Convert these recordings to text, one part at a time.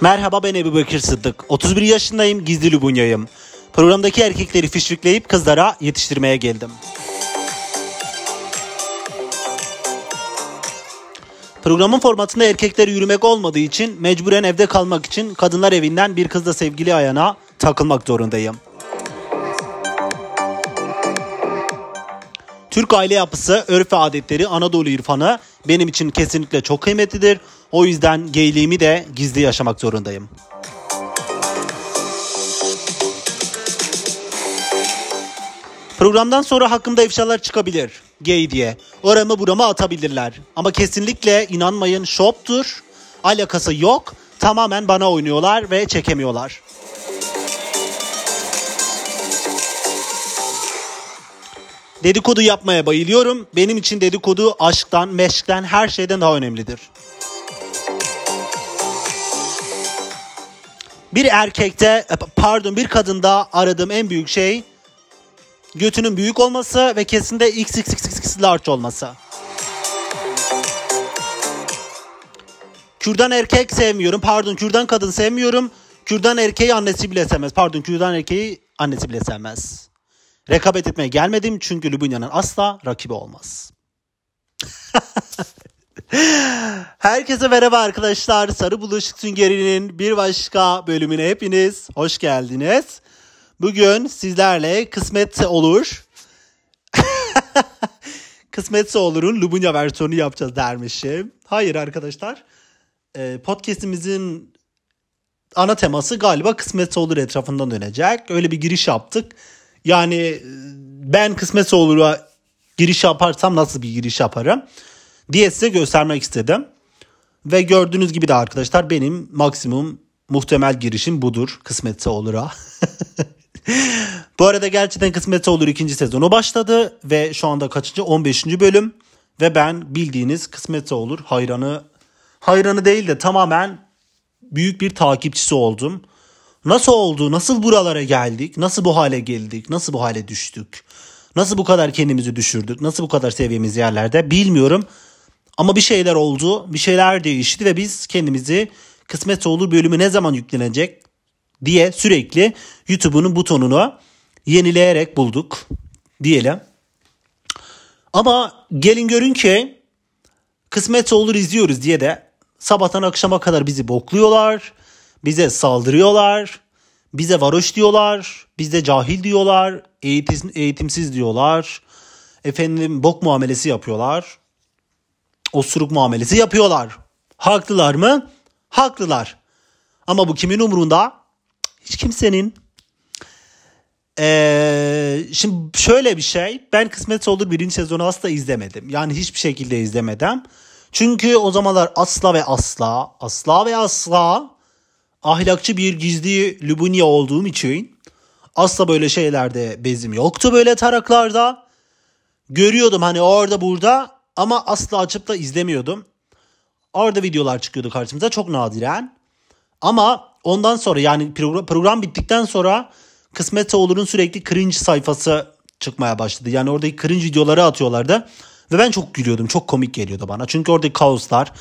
Merhaba ben Ebu Bekir Sıddık. 31 yaşındayım, gizli Lubunya'yım. Programdaki erkekleri fişfikleyip kızlara yetiştirmeye geldim. Programın formatında erkekler yürümek olmadığı için mecburen evde kalmak için kadınlar evinden bir kızla sevgili ayağına takılmak zorundayım. Türk aile yapısı, örf ve adetleri, Anadolu irfanı benim için kesinlikle çok kıymetlidir. O yüzden geyliğimi de gizli yaşamak zorundayım. Programdan sonra hakkımda ifşalar çıkabilir. Gay diye. Oramı burama atabilirler. Ama kesinlikle inanmayın şoptur. Alakası yok. Tamamen bana oynuyorlar ve çekemiyorlar. Dedikodu yapmaya bayılıyorum. Benim için dedikodu aşktan, meşkten, her şeyden daha önemlidir. Bir erkekte, e, pardon bir kadında aradığım en büyük şey götünün büyük olması ve kesinlikle XXXX large olması. Kürdan erkek sevmiyorum. Pardon kürdan kadın sevmiyorum. Kürdan erkeği annesi bile sevmez. Pardon kürdan erkeği annesi bile sevmez. Rekabet etmeye gelmedim çünkü Lubunya'nın asla rakibi olmaz. Herkese merhaba arkadaşlar. Sarı Bulaşık Süngeri'nin bir başka bölümüne hepiniz hoş geldiniz. Bugün sizlerle kısmetse olur. kısmetse olur'un Lubunya versiyonu yapacağız dermişim. Hayır arkadaşlar. Ee, podcast'imizin ana teması galiba kısmetse olur etrafından dönecek. Öyle bir giriş yaptık. Yani e, ben kısmetse olur'a giriş yaparsam nasıl bir giriş yaparım diye size göstermek istedim. Ve gördüğünüz gibi de arkadaşlar benim maksimum muhtemel girişim budur kısmetse olur'a. Bu arada gerçekten kısmetse olur ikinci sezonu başladı ve şu anda kaçıncı 15. bölüm ve ben bildiğiniz kısmetse olur hayranı hayranı değil de tamamen büyük bir takipçisi oldum. Nasıl oldu? Nasıl buralara geldik? Nasıl bu hale geldik? Nasıl bu hale düştük? Nasıl bu kadar kendimizi düşürdük? Nasıl bu kadar seviyemiz yerlerde? Bilmiyorum. Ama bir şeyler oldu. Bir şeyler değişti ve biz kendimizi kısmetse olur bölümü ne zaman yüklenecek diye sürekli YouTube'un butonunu yenileyerek bulduk diyelim. Ama gelin görün ki kısmetse olur izliyoruz diye de sabahtan akşama kadar bizi bokluyorlar. Bize saldırıyorlar. Bize varoş diyorlar. Bize cahil diyorlar. Eğitim, eğitimsiz diyorlar. Efendim bok muamelesi yapıyorlar. Osuruk muamelesi yapıyorlar. Haklılar mı? Haklılar. Ama bu kimin umurunda? Hiç kimsenin. Ee, şimdi şöyle bir şey. Ben Kısmet Olur birinci sezonu asla izlemedim. Yani hiçbir şekilde izlemedim. Çünkü o zamanlar asla ve asla, asla ve asla ahlakçı bir gizli Lubunya olduğum için asla böyle şeylerde bezim yoktu böyle taraklarda. Görüyordum hani orada burada ama asla açıp da izlemiyordum. Orada videolar çıkıyordu karşımıza çok nadiren. Ama ondan sonra yani program, bittikten sonra Kısmetse Olur'un sürekli cringe sayfası çıkmaya başladı. Yani oradaki cringe videoları atıyorlardı. Ve ben çok gülüyordum. Çok komik geliyordu bana. Çünkü oradaki kaoslar,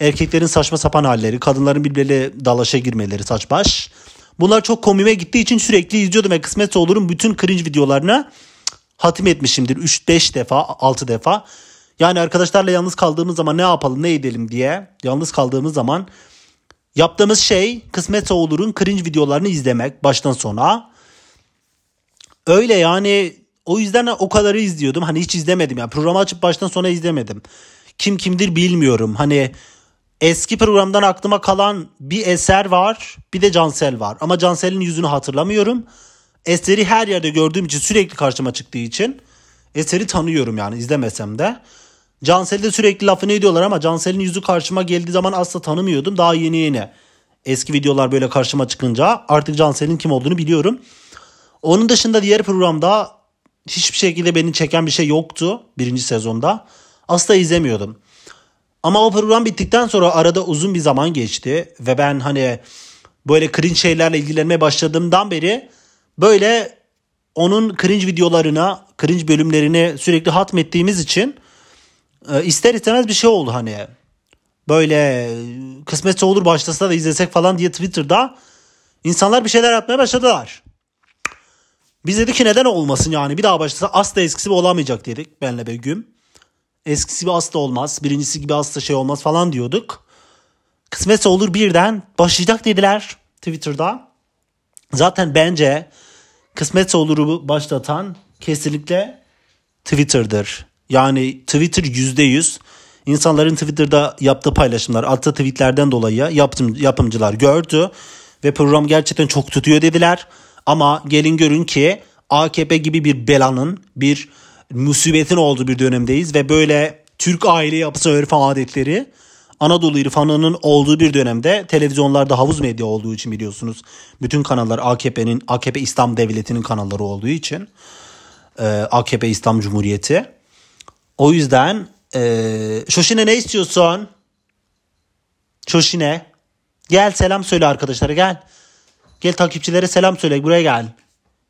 erkeklerin saçma sapan halleri, kadınların birbirleriyle dalaşa girmeleri saç baş. Bunlar çok komime gittiği için sürekli izliyordum ve kısmetse olurun bütün cringe videolarını hatim etmişimdir. 3-5 defa, 6 defa. Yani arkadaşlarla yalnız kaldığımız zaman ne yapalım, ne edelim diye yalnız kaldığımız zaman yaptığımız şey kısmetse olurun cringe videolarını izlemek baştan sona. Öyle yani o yüzden o kadarı izliyordum. Hani hiç izlemedim yani programı açıp baştan sona izlemedim. Kim kimdir bilmiyorum. Hani eski programdan aklıma kalan bir eser var bir de Cansel var. Ama Cansel'in yüzünü hatırlamıyorum. Eseri her yerde gördüğüm için sürekli karşıma çıktığı için eseri tanıyorum yani izlemesem de. Cansel'de sürekli lafını ediyorlar ama Cansel'in yüzü karşıma geldiği zaman asla tanımıyordum. Daha yeni yeni eski videolar böyle karşıma çıkınca artık Cansel'in kim olduğunu biliyorum. Onun dışında diğer programda hiçbir şekilde beni çeken bir şey yoktu birinci sezonda. Asla izlemiyordum. Ama o program bittikten sonra arada uzun bir zaman geçti ve ben hani böyle cringe şeylerle ilgilenmeye başladığımdan beri böyle onun cringe videolarına, cringe bölümlerini sürekli hatmettiğimiz için e, ister istemez bir şey oldu hani. böyle kısmetse olur başlasa da izlesek falan diye Twitter'da insanlar bir şeyler yapmaya başladılar. Biz dedik ki neden olmasın yani bir daha başlasa asla eskisi olamayacak dedik benle Begüm. Eskisi gibi asla olmaz birincisi gibi asla şey olmaz falan diyorduk. Kısmetse olur birden başlayacak dediler Twitter'da. Zaten bence kısmetse oluru başlatan kesinlikle Twitter'dır. Yani Twitter yüzde yüz insanların Twitter'da yaptığı paylaşımlar, attığı tweetlerden dolayı yapım, yapımcılar gördü ve program gerçekten çok tutuyor dediler. Ama gelin görün ki AKP gibi bir belanın, bir musibetin olduğu bir dönemdeyiz ve böyle Türk aile yapısı örf adetleri Anadolu irfanının olduğu bir dönemde televizyonlarda havuz medya olduğu için biliyorsunuz. Bütün kanallar AKP'nin, AKP İslam Devleti'nin kanalları olduğu için. E, AKP İslam Cumhuriyeti. O yüzden e, Şoşine ne istiyorsun? Şoşine. Gel selam söyle arkadaşlara gel. Gel takipçilere selam söyle buraya gel.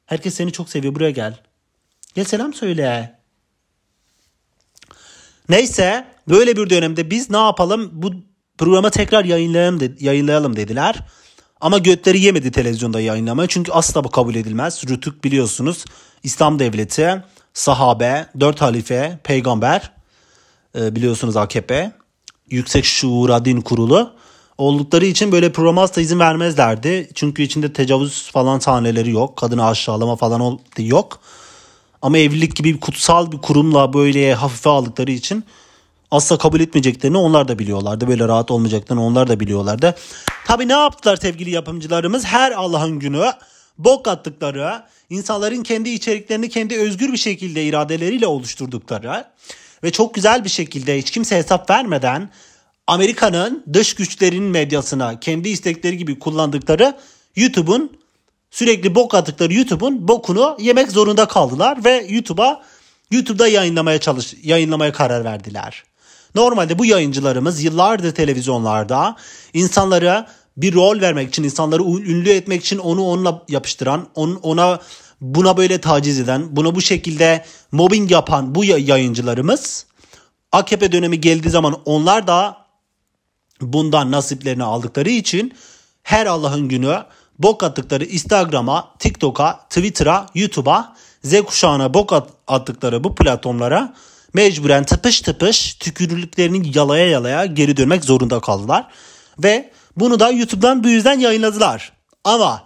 Herkes seni çok seviyor buraya gel. Gel selam söyle. Neyse böyle bir dönemde biz ne yapalım bu programı tekrar yayınlayalım, de, yayınlayalım dediler. Ama götleri yemedi televizyonda yayınlamaya çünkü asla bu kabul edilmez. Rütük biliyorsunuz İslam devleti, sahabe, dört halife, peygamber e, biliyorsunuz AKP, Yüksek Şuura Din Kurulu oldukları için böyle programa asla izin vermezlerdi. Çünkü içinde tecavüz falan sahneleri yok. Kadını aşağılama falan yok. Ama evlilik gibi bir kutsal bir kurumla böyle hafife aldıkları için asla kabul etmeyeceklerini onlar da biliyorlardı. Böyle rahat olmayacaklarını onlar da biliyorlardı. Tabi ne yaptılar sevgili yapımcılarımız? Her Allah'ın günü bok attıkları, insanların kendi içeriklerini kendi özgür bir şekilde iradeleriyle oluşturdukları ve çok güzel bir şekilde hiç kimse hesap vermeden Amerika'nın dış güçlerin medyasına kendi istekleri gibi kullandıkları YouTube'un sürekli bok attıkları YouTube'un bokunu yemek zorunda kaldılar ve YouTube'a YouTube'da yayınlamaya çalış yayınlamaya karar verdiler. Normalde bu yayıncılarımız yıllardır televizyonlarda insanlara bir rol vermek için, insanları ünlü etmek için onu onunla yapıştıran, on, ona buna böyle taciz eden, buna bu şekilde mobbing yapan bu yayıncılarımız AKP dönemi geldiği zaman onlar da bundan nasiplerini aldıkları için her Allah'ın günü bok attıkları Instagram'a, TikTok'a, Twitter'a, YouTube'a, Z kuşağına bok attıkları bu platformlara mecburen tıpış tıpış tükürüklerini yalaya yalaya geri dönmek zorunda kaldılar. Ve bunu da YouTube'dan bu yüzden yayınladılar. Ama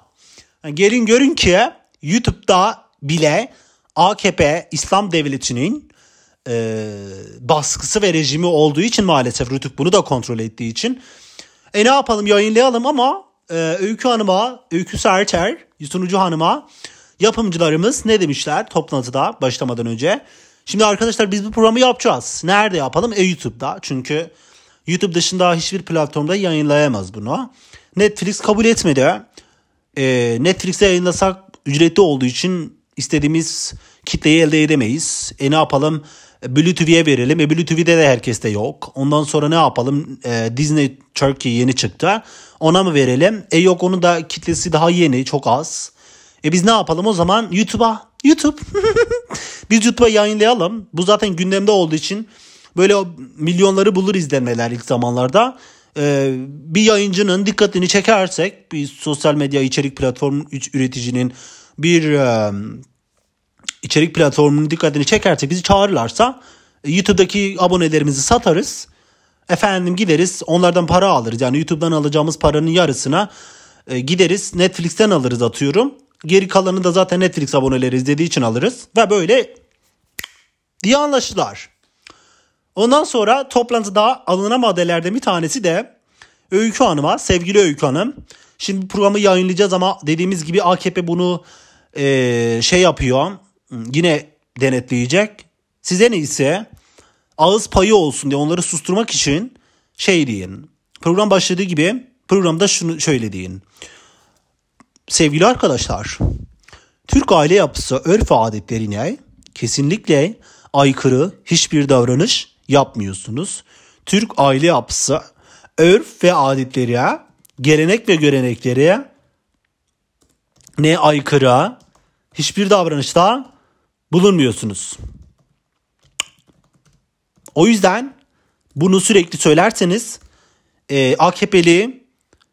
gelin görün ki YouTube'da bile AKP İslam Devleti'nin e, baskısı ve rejimi olduğu için maalesef Rütük bunu da kontrol ettiği için e ne yapalım yayınlayalım ama e, Öykü Hanım'a, Öykü Serter, sunucu hanıma yapımcılarımız ne demişler toplantıda başlamadan önce? Şimdi arkadaşlar biz bu programı yapacağız. Nerede yapalım? E YouTube'da. Çünkü YouTube dışında hiçbir platformda yayınlayamaz bunu. Netflix kabul etmedi. E, Netflix'e yayınlasak ücretli olduğu için istediğimiz kitleyi elde edemeyiz. E ne yapalım? Blue TV'ye verelim. E Blue TV'de de herkeste yok. Ondan sonra ne yapalım? E, Disney Turkey yeni çıktı. Ona mı verelim? E yok onun da kitlesi daha yeni çok az. E biz ne yapalım o zaman? YouTube'a. YouTube. biz YouTube'a yayınlayalım. Bu zaten gündemde olduğu için böyle milyonları bulur izlenmeler ilk zamanlarda. Ee, bir yayıncının dikkatini çekersek bir sosyal medya içerik platformu üreticinin bir e, içerik platformunun dikkatini çekerse bizi çağırırlarsa e, YouTube'daki abonelerimizi satarız. Efendim gideriz onlardan para alırız. Yani YouTube'dan alacağımız paranın yarısına e, gideriz Netflix'ten alırız atıyorum. Geri kalanı da zaten Netflix aboneleri izlediği için alırız. Ve böyle diye anlaştılar. Ondan sonra toplantıda alınan maddelerden bir tanesi de Öykü Hanım'a, sevgili Öykü Hanım. Şimdi programı yayınlayacağız ama dediğimiz gibi AKP bunu e, şey yapıyor. Yine denetleyecek. Size ne ise ağız payı olsun diye onları susturmak için şey deyin. Program başladığı gibi programda şunu şöyle deyin. Sevgili arkadaşlar, Türk aile yapısı örf adetlerine kesinlikle aykırı hiçbir davranış yapmıyorsunuz. Türk aile yapısı örf ve adetleri, gelenek ve görenekleri ne aykırı hiçbir davranışta bulunmuyorsunuz. O yüzden bunu sürekli söylerseniz e, AKP'li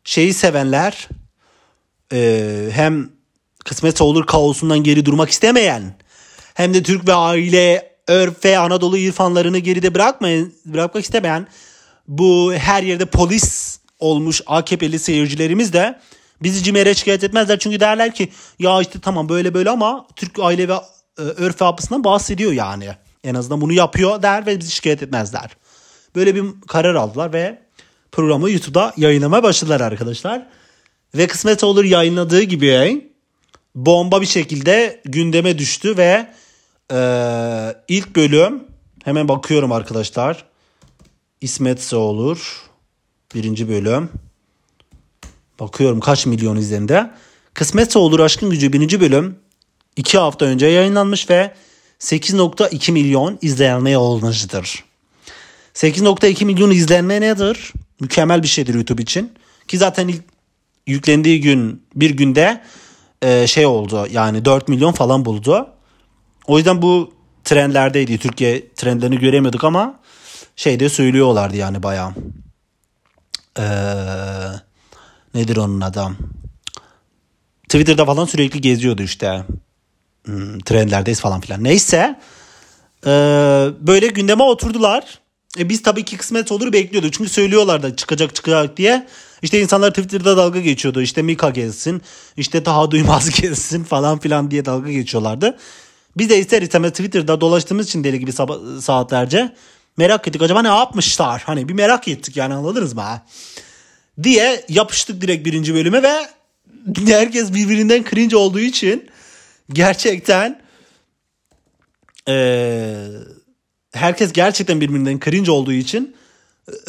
şeyi sevenler e, hem kısmetse olur kaosundan geri durmak istemeyen hem de Türk ve aile örf ve Anadolu irfanlarını geride bırakmayın, bırakmak istemeyen bu her yerde polis olmuş AKP'li seyircilerimiz de bizi CİMER'e şikayet etmezler. Çünkü derler ki ya işte tamam böyle böyle ama Türk aile ve e, örf ve bahsediyor yani. En azından bunu yapıyor der ve bizi şikayet etmezler. Böyle bir karar aldılar ve programı YouTube'da yayınlamaya başladılar arkadaşlar. Ve kısmet olur yayınladığı gibi bomba bir şekilde gündeme düştü ve e, ilk bölüm hemen bakıyorum arkadaşlar. İsmetse olur. Birinci bölüm. Bakıyorum kaç milyon izleninde. Kısmetse olur aşkın gücü birinci bölüm 2 hafta önce yayınlanmış ve 8.2 milyon izlenmeye olmuştur. 8.2 milyon izlenme nedir? Mükemmel bir şeydir YouTube için. Ki zaten ilk yüklendiği gün bir günde e, şey oldu yani 4 milyon falan buldu. O yüzden bu trendlerdeydi. Türkiye trendlerini göremiyorduk ama şeyde söylüyorlardı yani bayağı. Ee, nedir onun adam? Twitter'da falan sürekli geziyordu işte. Hmm, trendlerdeyiz falan filan. Neyse. Ee, böyle gündeme oturdular. E biz tabii ki kısmet olur bekliyorduk. Çünkü söylüyorlardı çıkacak çıkacak diye. İşte insanlar Twitter'da dalga geçiyordu. İşte Mika gelsin, işte daha duymaz gelsin falan filan diye dalga geçiyorlardı. Biz de ister istemez Twitter'da dolaştığımız için deli gibi saatlerce merak ettik. Acaba ne yapmışlar? Hani bir merak ettik yani anladınız mı? Diye yapıştık direkt birinci bölüme ve herkes birbirinden cringe olduğu için gerçekten ee, herkes gerçekten birbirinden cringe olduğu için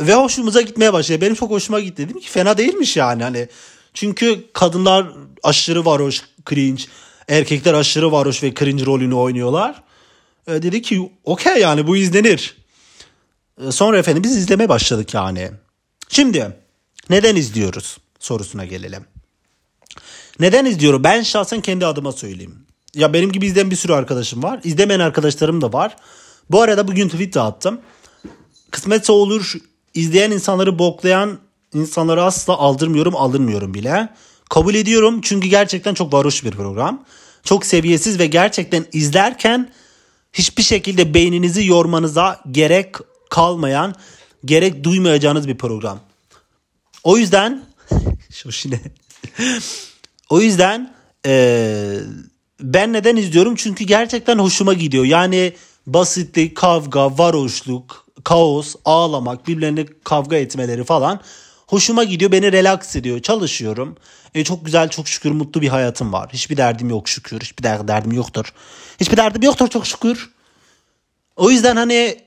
ve hoşumuza gitmeye başladı. Benim çok hoşuma gitti. Dedim ki fena değilmiş yani hani. Çünkü kadınlar aşırı varoş, cringe. Erkekler aşırı varoş ve cringe rolünü oynuyorlar. E, dedi ki okey yani bu izlenir. E, sonra efendim biz izlemeye başladık yani. Şimdi neden izliyoruz sorusuna gelelim. Neden izliyorum? Ben şahsen kendi adıma söyleyeyim. Ya benim gibi izleyen bir sürü arkadaşım var. İzlemeyen arkadaşlarım da var. Bu arada bugün tweet attım. Kısmetse olur izleyen insanları boklayan insanları asla aldırmıyorum aldırmıyorum bile. Kabul ediyorum çünkü gerçekten çok varoş bir program. Çok seviyesiz ve gerçekten izlerken hiçbir şekilde beyninizi yormanıza gerek kalmayan, gerek duymayacağınız bir program. O yüzden şoşine. o yüzden ee, ben neden izliyorum? Çünkü gerçekten hoşuma gidiyor. Yani basitlik, kavga, varoşluk, kaos, ağlamak, birbirlerine kavga etmeleri falan hoşuma gidiyor. Beni relax ediyor. Çalışıyorum. E, çok güzel, çok şükür mutlu bir hayatım var. Hiçbir derdim yok şükür. Hiçbir derdim yoktur. Hiçbir derdim yoktur çok şükür. O yüzden hani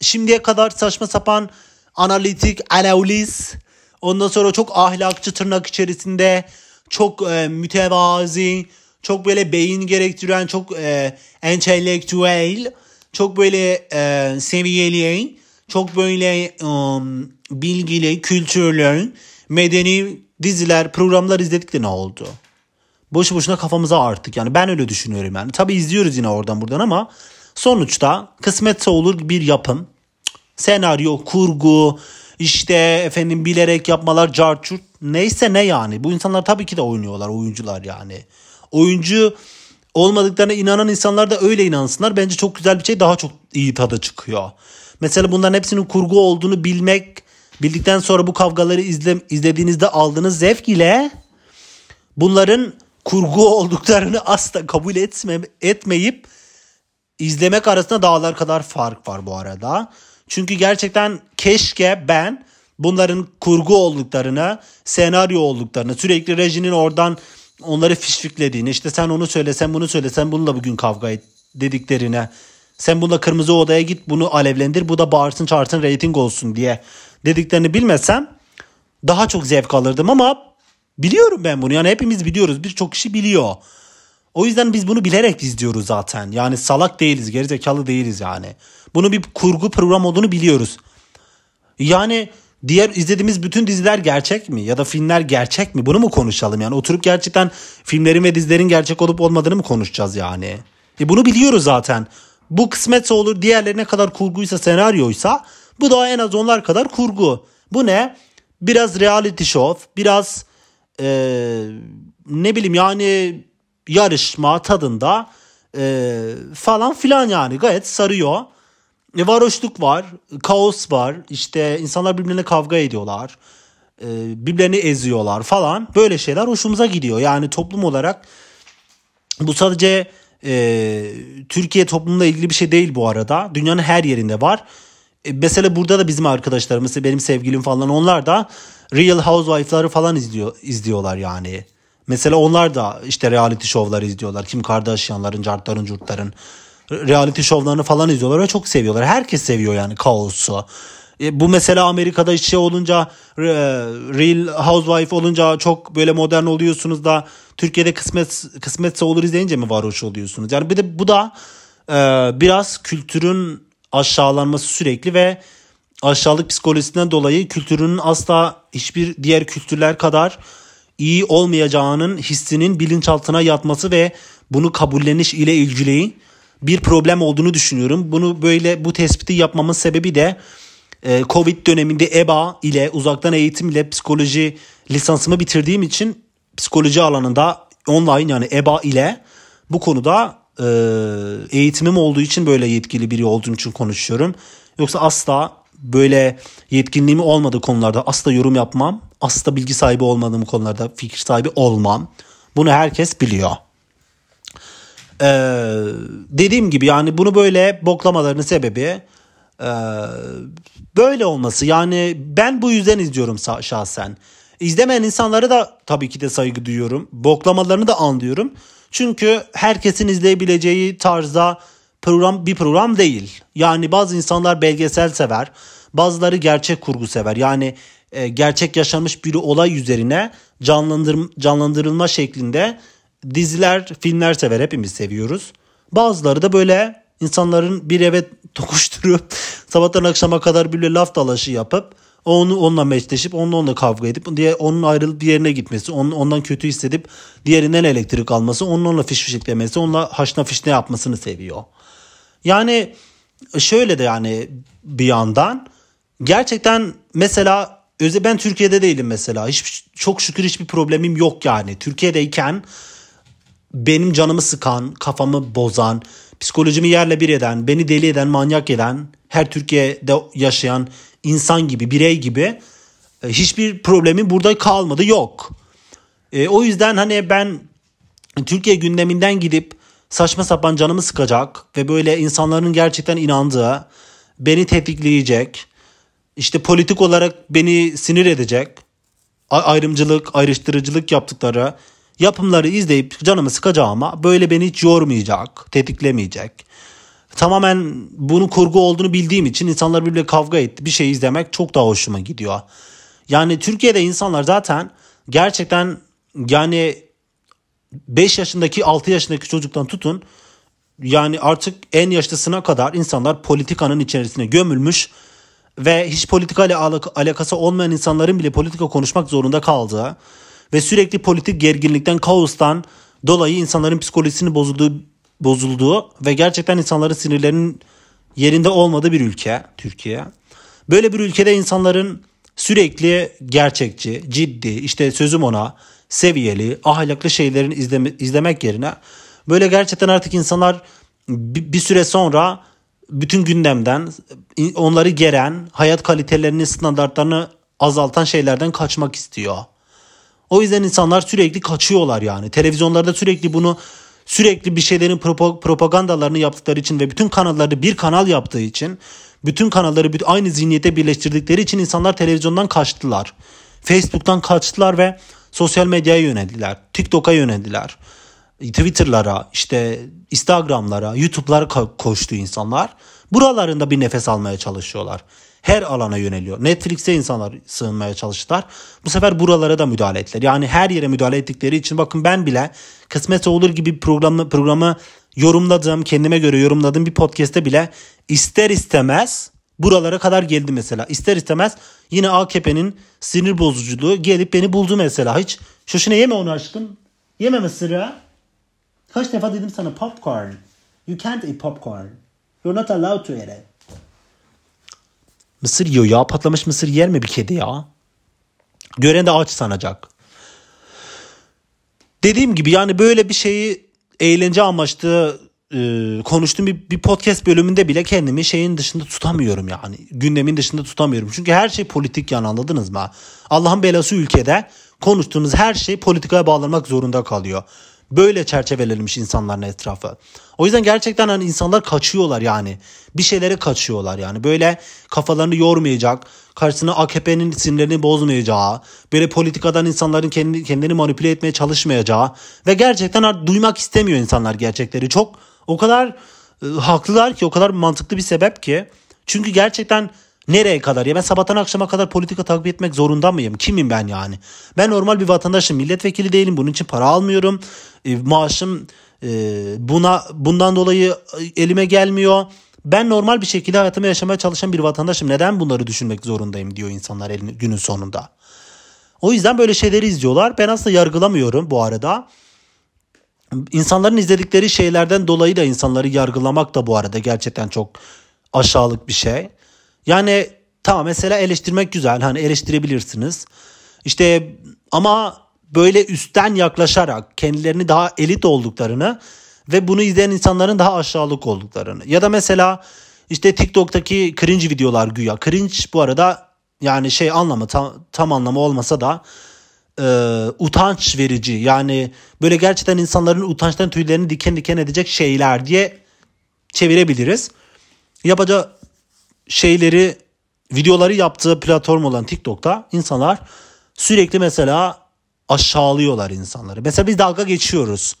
şimdiye kadar saçma sapan analitik, analiz, ondan sonra çok ahlakçı tırnak içerisinde, çok e, mütevazi, çok böyle beyin gerektiren, çok e, entelektüel, çok böyle e, seviyeli, çok böyle um, bilgili, kültürlü, medeni diziler, programlar izledik de ne oldu? Boşu boşuna kafamıza arttık yani ben öyle düşünüyorum yani. Tabi izliyoruz yine oradan buradan ama sonuçta kısmetse olur bir yapım. Senaryo, kurgu, işte efendim bilerek yapmalar, carçurt neyse ne yani. Bu insanlar tabii ki de oynuyorlar oyuncular yani oyuncu olmadıklarına inanan insanlar da öyle inansınlar. Bence çok güzel bir şey daha çok iyi tadı çıkıyor. Mesela bunların hepsinin kurgu olduğunu bilmek, bildikten sonra bu kavgaları izle, izlediğinizde aldığınız zevk ile bunların kurgu olduklarını asla kabul etme, etmeyip izlemek arasında dağlar kadar fark var bu arada. Çünkü gerçekten keşke ben bunların kurgu olduklarını, senaryo olduklarını, sürekli rejinin oradan onları fişfiklediğini işte sen onu söyle sen bunu söyle sen bununla bugün kavga et dediklerine sen bununla kırmızı odaya git bunu alevlendir bu da bağırsın çağırsın reyting olsun diye dediklerini bilmesem daha çok zevk alırdım ama biliyorum ben bunu yani hepimiz biliyoruz birçok kişi biliyor. O yüzden biz bunu bilerek izliyoruz zaten. Yani salak değiliz, gerizekalı değiliz yani. Bunu bir kurgu program olduğunu biliyoruz. Yani diğer izlediğimiz bütün diziler gerçek mi? Ya da filmler gerçek mi? Bunu mu konuşalım yani? Oturup gerçekten filmlerin ve dizilerin gerçek olup olmadığını mı konuşacağız yani? E bunu biliyoruz zaten. Bu kısmetse olur diğerleri ne kadar kurguysa senaryoysa bu da en az onlar kadar kurgu. Bu ne? Biraz reality show, biraz e, ne bileyim yani yarışma tadında e, falan filan yani gayet sarıyor. E, varoşluk var, kaos var, işte insanlar birbirine kavga ediyorlar, e, birbirlerini eziyorlar falan böyle şeyler hoşumuza gidiyor. Yani toplum olarak bu sadece e, Türkiye toplumuyla ilgili bir şey değil bu arada. Dünyanın her yerinde var. E, mesela burada da bizim arkadaşlarımız, benim sevgilim falan onlar da Real Housewife'ları falan izliyor izliyorlar yani. Mesela onlar da işte reality şovları izliyorlar. Kim Kardashian'ların, cartların, curtların reality şovlarını falan izliyorlar ve çok seviyorlar. Herkes seviyor yani kaosu. E, bu mesela Amerika'da şey olunca e, Real Housewife olunca çok böyle modern oluyorsunuz da Türkiye'de kısmet kısmetse olur izleyince mi varoş oluyorsunuz? Yani bir de bu da e, biraz kültürün aşağılanması sürekli ve aşağılık psikolojisinden dolayı kültürünün asla hiçbir diğer kültürler kadar iyi olmayacağının hissinin bilinçaltına yatması ve bunu kabulleniş ile ilgili bir problem olduğunu düşünüyorum. Bunu böyle bu tespiti yapmamın sebebi de e, Covid döneminde EBA ile uzaktan eğitim ile psikoloji lisansımı bitirdiğim için psikoloji alanında online yani EBA ile bu konuda e, eğitimim olduğu için böyle yetkili biri olduğum için konuşuyorum. Yoksa asla böyle yetkinliğim olmadığı konularda asla yorum yapmam. Asla bilgi sahibi olmadığım konularda fikir sahibi olmam. Bunu herkes biliyor. Ee, dediğim gibi yani bunu böyle boklamalarının sebebi e, böyle olması. Yani ben bu yüzden izliyorum şahsen. İzlemeyen insanlara da tabii ki de saygı duyuyorum. Boklamalarını da anlıyorum. Çünkü herkesin izleyebileceği tarzda program bir program değil. Yani bazı insanlar belgesel sever. Bazıları gerçek kurgu sever. Yani e, gerçek yaşanmış bir olay üzerine canlandır, canlandırılma şeklinde diziler, filmler sever. Hepimiz seviyoruz. Bazıları da böyle insanların bir eve tokuşturup sabahtan akşama kadar böyle laf dalaşı yapıp onu onunla meşleşip onunla onunla kavga edip diye onun ayrılıp diğerine gitmesi, onun, ondan kötü hissedip diğerinden elektrik alması, onun onunla fiş fişeklemesi, onunla haşna fişne yapmasını seviyor. Yani şöyle de yani bir yandan gerçekten mesela ben Türkiye'de değilim mesela. Hiç çok şükür hiçbir problemim yok yani. Türkiye'deyken benim canımı sıkan, kafamı bozan, psikolojimi yerle bir eden, beni deli eden, manyak eden, her Türkiye'de yaşayan insan gibi, birey gibi e, hiçbir problemi burada kalmadı, yok. E, o yüzden hani ben Türkiye gündeminden gidip saçma sapan canımı sıkacak ve böyle insanların gerçekten inandığı, beni tetikleyecek, işte politik olarak beni sinir edecek, ayrımcılık, ayrıştırıcılık yaptıkları yapımları izleyip canımı sıkacağıma böyle beni hiç yormayacak, tetiklemeyecek. Tamamen bunun kurgu olduğunu bildiğim için insanlar birbirle kavga etti. Bir şey izlemek çok daha hoşuma gidiyor. Yani Türkiye'de insanlar zaten gerçekten yani 5 yaşındaki 6 yaşındaki çocuktan tutun yani artık en yaşlısına kadar insanlar politikanın içerisine gömülmüş ve hiç politikayla alakası olmayan insanların bile politika konuşmak zorunda kaldığı ve sürekli politik gerginlikten, kaostan dolayı insanların psikolojisini bozulduğu, bozulduğu ve gerçekten insanların sinirlerinin yerinde olmadığı bir ülke Türkiye. Böyle bir ülkede insanların sürekli gerçekçi, ciddi, işte sözüm ona seviyeli, ahlaklı şeylerin izleme, izlemek yerine böyle gerçekten artık insanlar bir, süre sonra bütün gündemden onları geren, hayat kalitelerini, standartlarını azaltan şeylerden kaçmak istiyor. O yüzden insanlar sürekli kaçıyorlar yani. Televizyonlarda sürekli bunu sürekli bir şeylerin propagandalarını yaptıkları için ve bütün kanalları bir kanal yaptığı için bütün kanalları aynı zihniyete birleştirdikleri için insanlar televizyondan kaçtılar. Facebook'tan kaçtılar ve sosyal medyaya yöneldiler. TikTok'a yöneldiler. Twitter'lara, işte Instagram'lara, YouTube'lara koştu insanlar. Buralarında bir nefes almaya çalışıyorlar her alana yöneliyor. Netflix'e insanlar sığınmaya çalıştılar. Bu sefer buralara da müdahale ettiler. Yani her yere müdahale ettikleri için bakın ben bile kısmetse olur gibi programı, programı yorumladığım, kendime göre yorumladığım bir podcast'te bile ister istemez buralara kadar geldi mesela. İster istemez yine AKP'nin sinir bozuculuğu gelip beni buldu mesela. Hiç şoşuna yeme onu aşkım. Yeme mısırı. Kaç defa dedim sana popcorn. You can't eat popcorn. You're not allowed to eat it. Mısır yiyor ya. Patlamış mısır yer mi bir kedi ya? Gören de aç sanacak. Dediğim gibi yani böyle bir şeyi eğlence amaçlı e, konuştuğum bir, bir podcast bölümünde bile kendimi şeyin dışında tutamıyorum yani. Gündemin dışında tutamıyorum. Çünkü her şey politik yani anladınız mı? Allah'ın belası ülkede konuştuğumuz her şey politikaya bağlanmak zorunda kalıyor. Böyle çerçevelenmiş insanların etrafı. O yüzden gerçekten hani insanlar kaçıyorlar yani. Bir şeylere kaçıyorlar yani. Böyle kafalarını yormayacak, karşısına AKP'nin sinirlerini bozmayacağı, böyle politikadan insanların kendi, kendini manipüle etmeye çalışmayacağı ve gerçekten duymak istemiyor insanlar gerçekleri. Çok o kadar e, haklılar ki o kadar mantıklı bir sebep ki. Çünkü gerçekten nereye kadar ya ben sabahtan akşama kadar politika takip etmek zorunda mıyım? Kimim ben yani? Ben normal bir vatandaşım. Milletvekili değilim. Bunun için para almıyorum. E, maaşım e, buna bundan dolayı elime gelmiyor. Ben normal bir şekilde hayatımı yaşamaya çalışan bir vatandaşım. Neden bunları düşünmek zorundayım diyor insanlar günün sonunda. O yüzden böyle şeyleri izliyorlar. Ben aslında yargılamıyorum bu arada. İnsanların izledikleri şeylerden dolayı da insanları yargılamak da bu arada gerçekten çok aşağılık bir şey. Yani tamam mesela eleştirmek güzel hani eleştirebilirsiniz. İşte ama böyle üstten yaklaşarak kendilerini daha elit olduklarını ve bunu izleyen insanların daha aşağılık olduklarını. Ya da mesela işte TikTok'taki cringe videolar güya. Cringe bu arada yani şey anlamı tam, tam anlamı olmasa da e, utanç verici. Yani böyle gerçekten insanların utançtan tüylerini diken diken edecek şeyler diye çevirebiliriz. Yapacağı şeyleri videoları yaptığı platform olan TikTok'ta insanlar sürekli mesela aşağılıyorlar insanları. Mesela biz dalga geçiyoruz.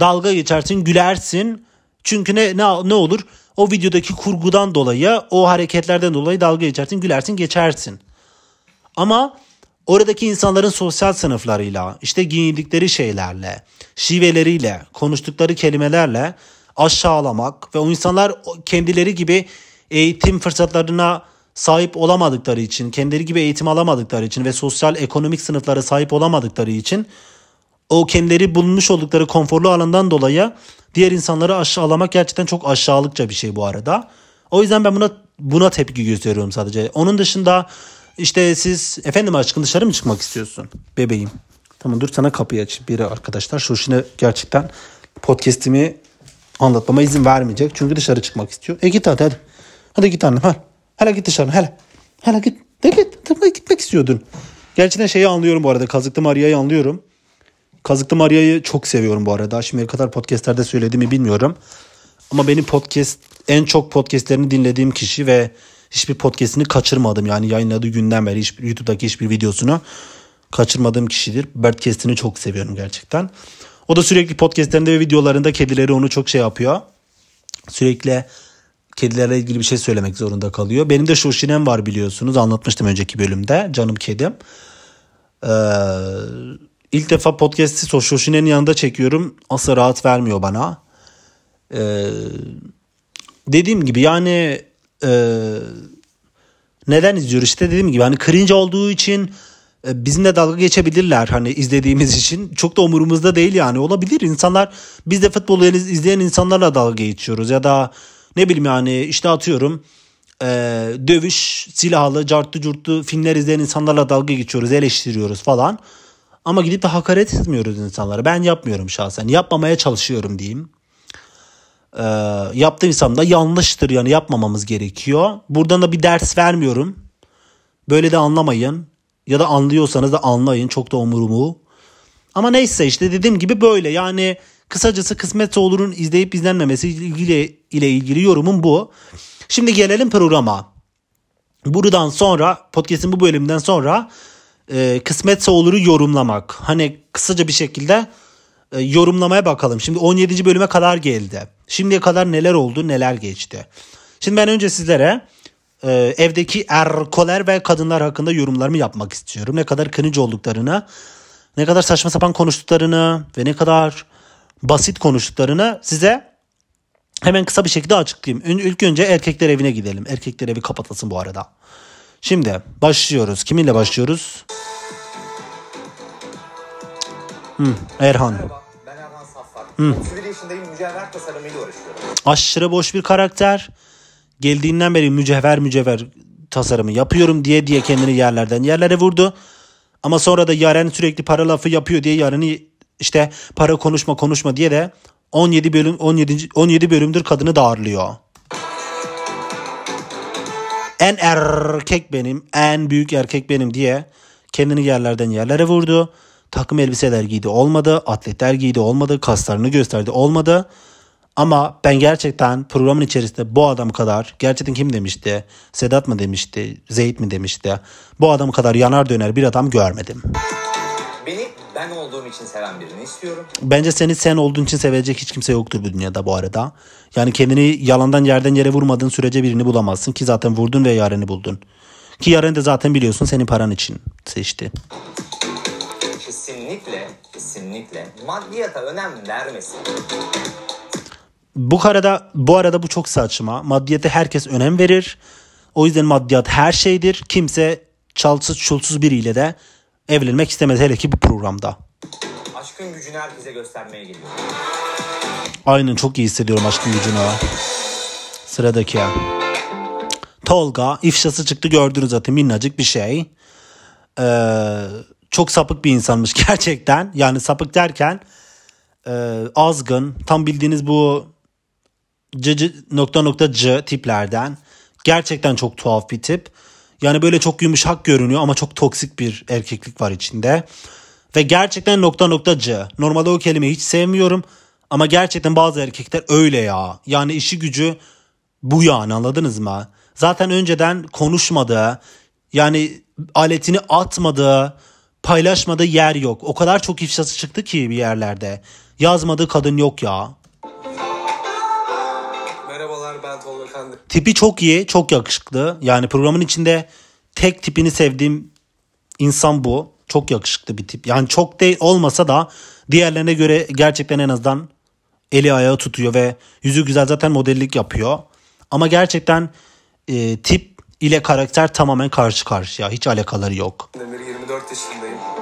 Dalga geçersin, gülersin. Çünkü ne ne ne olur? O videodaki kurgudan dolayı, o hareketlerden dolayı dalga geçersin, gülersin, geçersin. Ama oradaki insanların sosyal sınıflarıyla, işte giyindikleri şeylerle, şiveleriyle, konuştukları kelimelerle aşağılamak ve o insanlar kendileri gibi eğitim fırsatlarına sahip olamadıkları için, kendileri gibi eğitim alamadıkları için ve sosyal ekonomik sınıflara sahip olamadıkları için o kendileri bulunmuş oldukları konforlu alandan dolayı diğer insanları aşağılamak gerçekten çok aşağılıkça bir şey bu arada. O yüzden ben buna buna tepki gösteriyorum sadece. Onun dışında işte siz efendim aşkın dışarı mı çıkmak istiyorsun bebeğim? Tamam dur sana kapıyı aç biri arkadaşlar. Şu şimdi gerçekten podcast'imi anlatmama izin vermeyecek. Çünkü dışarı çıkmak istiyor. E git hadi hadi. Hadi git annem hadi. Hele git dışarı hele. Hele git. De git. Tıpkı gitmek istiyordun. Gerçekten şeyi anlıyorum bu arada. Kazıklı Maria'yı anlıyorum. Kazıklı Maria'yı çok seviyorum bu arada. Şimdiye kadar podcastlerde söylediğimi bilmiyorum. Ama benim podcast en çok podcastlerini dinlediğim kişi ve hiçbir podcastini kaçırmadım. Yani yayınladığı günden beri hiçbir, YouTube'daki hiçbir videosunu kaçırmadığım kişidir. Bertkast'ini çok seviyorum gerçekten. O da sürekli podcastlerinde ve videolarında kedileri onu çok şey yapıyor. Sürekli kedilerle ilgili bir şey söylemek zorunda kalıyor. Benim de Şoşinem var biliyorsunuz. Anlatmıştım önceki bölümde. Canım kedim. Ee, ilk defa podcast'i Şoşinen'in yanında çekiyorum. Asla rahat vermiyor bana. Ee, dediğim gibi yani e, neden izliyoruz işte dediğim gibi hani cringe olduğu için e, bizimle dalga geçebilirler hani izlediğimiz için. Çok da umurumuzda değil yani olabilir. insanlar biz de futbolu izleyen insanlarla dalga geçiyoruz ya da ne bileyim yani işte atıyorum e, dövüş, silahlı, cartlı curtlu filmler izleyen insanlarla dalga geçiyoruz, eleştiriyoruz falan. Ama gidip de hakaret etmiyoruz insanlara. Ben yapmıyorum şahsen. Yapmamaya çalışıyorum diyeyim. E, yaptıysam da yanlıştır yani yapmamamız gerekiyor. Buradan da bir ders vermiyorum. Böyle de anlamayın. Ya da anlıyorsanız da anlayın. Çok da umurumu. Ama neyse işte dediğim gibi böyle yani Kısacası kısmetse olurun izleyip izlenmemesi ile, ile ilgili yorumum bu. Şimdi gelelim programa. Buradan sonra podcast'in bu bölümünden sonra e, kısmetse oluru yorumlamak. Hani kısaca bir şekilde e, yorumlamaya bakalım. Şimdi 17. bölüme kadar geldi. Şimdiye kadar neler oldu neler geçti. Şimdi ben önce sizlere e, evdeki erkoler ve kadınlar hakkında yorumlarımı yapmak istiyorum. Ne kadar cringe olduklarını, ne kadar saçma sapan konuştuklarını ve ne kadar basit konuştuklarını size hemen kısa bir şekilde açıklayayım. İlk önce erkekler evine gidelim. Erkekler evi kapatılsın bu arada. Şimdi başlıyoruz. Kiminle başlıyoruz? Hmm, Erhan. Merhaba, ben Erhan Saffak. Hmm. 31 yaşındayım, mücevher tasarımıyla uğraşıyorum. Aşırı boş bir karakter. Geldiğinden beri mücevher mücevher tasarımı yapıyorum diye diye kendini yerlerden yerlere vurdu. Ama sonra da Yaren sürekli para lafı yapıyor diye Yaren'i işte para konuşma konuşma diye de 17 bölüm 17 17 bölümdür kadını darlıyor. En erkek benim, en büyük erkek benim diye kendini yerlerden yerlere vurdu. Takım elbiseler giydi olmadı, atletler giydi olmadı, kaslarını gösterdi olmadı. Ama ben gerçekten programın içerisinde bu adam kadar gerçekten kim demişti? Sedat mı demişti? Zeyt mi demişti? Bu adam kadar yanar döner bir adam görmedim. Ben olduğum için seven birini istiyorum. Bence seni sen olduğun için sevecek hiç kimse yoktur bu dünyada bu arada. Yani kendini yalandan yerden yere vurmadığın sürece birini bulamazsın ki zaten vurdun ve yareni buldun. Ki Yaren de zaten biliyorsun senin paran için seçti. Kesinlikle, kesinlikle maddiyata önem vermesin. Bu arada bu arada bu çok saçma. Maddiyete herkes önem verir. O yüzden maddiyat her şeydir. Kimse çalsız çulsuz biriyle de evlenmek istemez hele ki bu programda. Aşkın gücünü herkese göstermeye geliyor. Aynen çok iyi hissediyorum aşkın gücünü. Sıradaki. Tolga ifşası çıktı gördünüz zaten minnacık bir şey. Ee, çok sapık bir insanmış gerçekten. Yani sapık derken e, azgın tam bildiğiniz bu c, c, nokta nokta c tiplerden. Gerçekten çok tuhaf bir tip. Yani böyle çok yumuşak görünüyor ama çok toksik bir erkeklik var içinde. Ve gerçekten nokta nokta c. Normalde o kelimeyi hiç sevmiyorum. Ama gerçekten bazı erkekler öyle ya. Yani işi gücü bu yani anladınız mı? Zaten önceden konuşmadığı yani aletini atmadığı paylaşmadığı yer yok. O kadar çok ifşası çıktı ki bir yerlerde. Yazmadığı kadın yok ya. Kandı. Tipi çok iyi, çok yakışıklı. Yani programın içinde tek tipini sevdiğim insan bu. Çok yakışıklı bir tip. Yani çok değil olmasa da diğerlerine göre gerçekten en azından eli ayağı tutuyor ve yüzü güzel zaten modellik yapıyor. Ama gerçekten e, tip ile karakter tamamen karşı karşıya. Hiç alakaları yok. Demir 24 yaşındayım.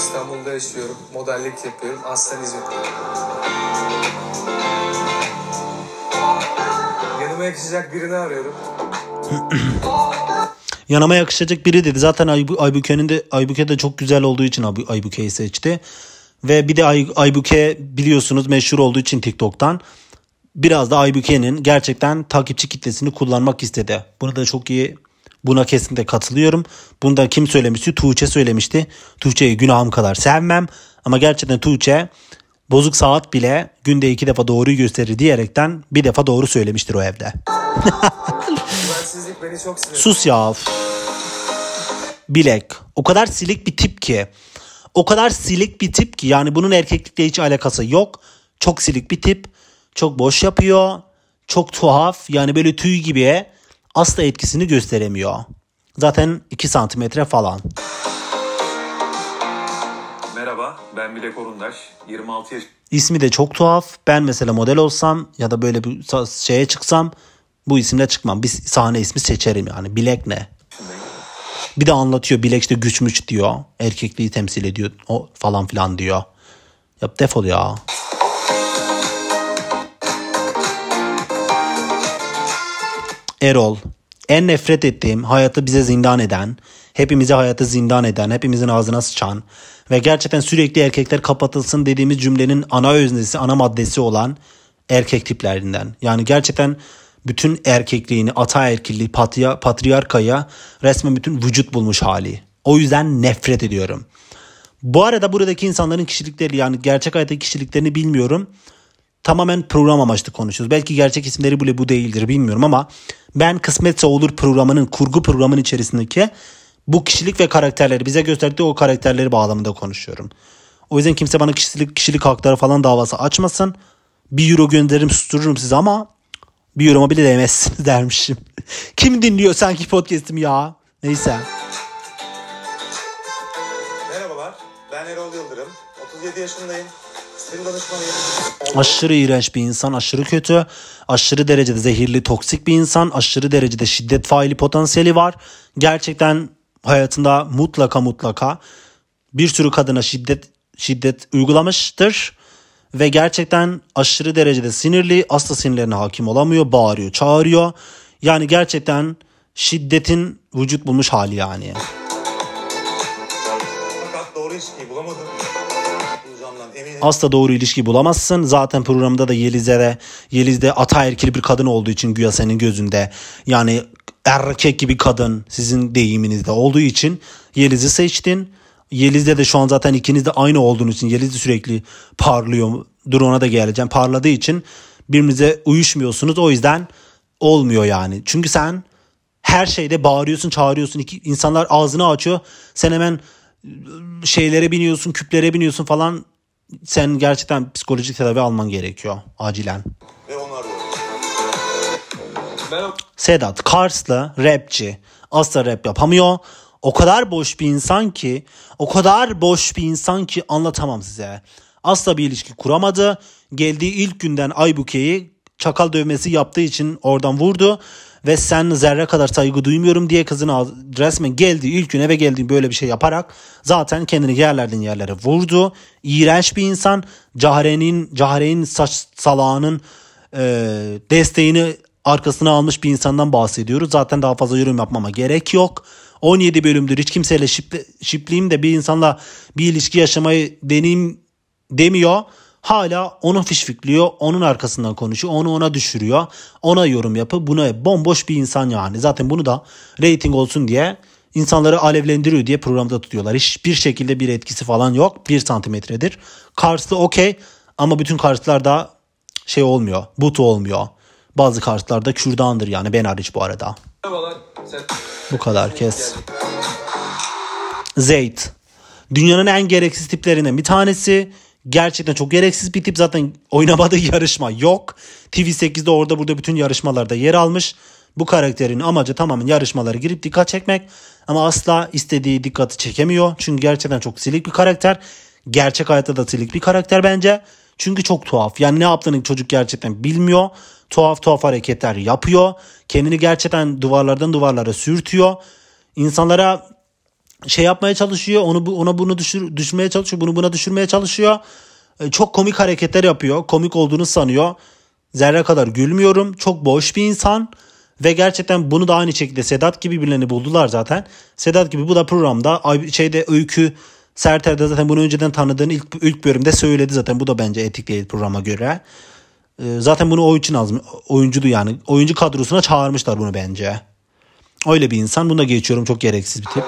İstanbul'da yaşıyorum. Modellik yapıyorum. Aslen İzmit'teyim. Yanıma yakışacak birini arıyorum. Yanıma yakışacak biri dedi. Zaten Aybüke'nin de Aybüke de çok güzel olduğu için Aybüke'yi seçti. Ve bir de Ay, Aybüke biliyorsunuz meşhur olduğu için TikTok'tan biraz da Aybüke'nin gerçekten takipçi kitlesini kullanmak istedi. Bunu da çok iyi buna kesinlikle katılıyorum. Bunu da kim söylemişti? Tuğçe söylemişti. Tuğçe'yi günahım kadar sevmem. Ama gerçekten Tuğçe bozuk saat bile günde iki defa doğruyu gösterir diyerekten bir defa doğru söylemiştir o evde. Sus ya. Bilek. O kadar silik bir tip ki. O kadar silik bir tip ki yani bunun erkeklikle hiç alakası yok. Çok silik bir tip. Çok boş yapıyor. Çok tuhaf. Yani böyle tüy gibi asla etkisini gösteremiyor. Zaten 2 santimetre falan. Merhaba, ben Bilek Orundaş. 26 yaş İsmi de çok tuhaf. Ben mesela model olsam ya da böyle bir şeye çıksam bu isimle çıkmam. Bir sahne ismi seçerim yani. Bilek ne? Bir de anlatıyor. Bilek işte güçmüş diyor. Erkekliği temsil ediyor. O falan filan diyor. Yap defol ya. Erol. En nefret ettiğim, hayatı bize zindan eden, hepimize hayatı zindan eden, hepimizin ağzına sıçan ve gerçekten sürekli erkekler kapatılsın dediğimiz cümlenin ana öznesi, ana maddesi olan erkek tiplerinden. Yani gerçekten bütün erkekliğini, ataerkilliği, patria, patriarkaya resmen bütün vücut bulmuş hali. O yüzden nefret ediyorum. Bu arada buradaki insanların kişilikleri yani gerçek hayattaki kişiliklerini bilmiyorum. Tamamen program amaçlı konuşuyoruz. Belki gerçek isimleri bile bu değildir bilmiyorum ama ben Kısmetse Olur programının kurgu programın içerisindeki bu kişilik ve karakterleri bize gösterdiği o karakterleri bağlamında konuşuyorum. O yüzden kimse bana kişilik kişilik hakları falan davası açmasın. Bir euro gönderirim sustururum sizi ama bir euroma bile değmezsiniz dermişim. Kim dinliyor sanki podcast'imi ya? Neyse. Merhabalar, ben Erol Yıldırım. 37 yaşındayım. Aşırı iğrenç bir insan, aşırı kötü, aşırı derecede zehirli, toksik bir insan, aşırı derecede şiddet faili potansiyeli var. Gerçekten hayatında mutlaka mutlaka bir sürü kadına şiddet şiddet uygulamıştır Ve gerçekten aşırı derecede sinirli. Asla sinirlerine hakim olamıyor. Bağırıyor, çağırıyor. Yani gerçekten şiddetin vücut bulmuş hali yani. Fakat doğru ilişkiyi bulamadım. Asla doğru ilişki bulamazsın. Zaten programda da Yeliz'e de Yeliz'de ataerkil bir kadın olduğu için güya senin gözünde yani erkek gibi kadın sizin deyiminizde olduğu için Yeliz'i seçtin. Yeliz'de de şu an zaten ikiniz de aynı olduğunuz için Yeliz sürekli parlıyor. Dur ona da geleceğim. Parladığı için birbirinize uyuşmuyorsunuz. O yüzden olmuyor yani. Çünkü sen her şeyde bağırıyorsun, çağırıyorsun. İki, insanlar ağzını açıyor. Sen hemen şeylere biniyorsun, küplere biniyorsun falan. Sen gerçekten psikolojik tedavi alman gerekiyor acilen. Ve onu arıyorum. Ben o Sedat Karslı rapçi. Asla rap yapamıyor. O kadar boş bir insan ki, o kadar boş bir insan ki anlatamam size. Asla bir ilişki kuramadı. Geldiği ilk günden Aybuke'yi çakal dövmesi yaptığı için oradan vurdu. Ve sen zerre kadar saygı duymuyorum diye kızın resmen geldiği ilk gün eve geldiği böyle bir şey yaparak zaten kendini yerlerden yerlere vurdu. İğrenç bir insan. Cahre'nin, Cahre'nin saç salağının e, desteğini arkasına almış bir insandan bahsediyoruz. Zaten daha fazla yorum yapmama gerek yok. 17 bölümdür hiç kimseyle şiple, şipleyeyim de bir insanla bir ilişki yaşamayı deneyim demiyor. Hala onu fişfikliyor, onun arkasından konuşuyor, onu ona düşürüyor, ona yorum yapıp buna bomboş bir insan yani. Zaten bunu da reyting olsun diye insanları alevlendiriyor diye programda tutuyorlar. Hiçbir şekilde bir etkisi falan yok. Bir santimetredir. Karslı okey ama bütün Karslılar da şey olmuyor. Butu olmuyor. Bazı Karslılar da kürdandır yani ben hariç bu arada. Bu kadar kes. Zeyt. Dünyanın en gereksiz tiplerinden bir tanesi. Gerçekten çok gereksiz bir tip. Zaten oynamadığı yarışma yok. TV8'de orada burada bütün yarışmalarda yer almış. Bu karakterin amacı tamamen yarışmalara girip dikkat çekmek. Ama asla istediği dikkati çekemiyor. Çünkü gerçekten çok silik bir karakter. Gerçek hayatta da silik bir karakter bence. Çünkü çok tuhaf. Yani ne yaptığını çocuk gerçekten bilmiyor. Tuhaf tuhaf hareketler yapıyor. Kendini gerçekten duvarlardan duvarlara sürtüyor. İnsanlara şey yapmaya çalışıyor. Onu ona bunu düşür, düşürmeye çalışıyor. Bunu buna düşürmeye çalışıyor. E, Çok komik hareketler yapıyor. Komik olduğunu sanıyor. Zerre kadar gülmüyorum. Çok boş bir insan. Ve gerçekten bunu da aynı şekilde Sedat gibi birilerini buldular zaten. Sedat gibi bu da programda şeyde öykü Serter'de zaten bunu önceden tanıdığını ilk, ilk bölümde söyledi zaten. Bu da bence etik değil programa göre. E, Zaten bunu o için az oyuncudu yani. Oyuncu kadrosuna çağırmışlar bunu bence. Öyle bir insan. Bunu da geçiyorum. Çok gereksiz bir tip.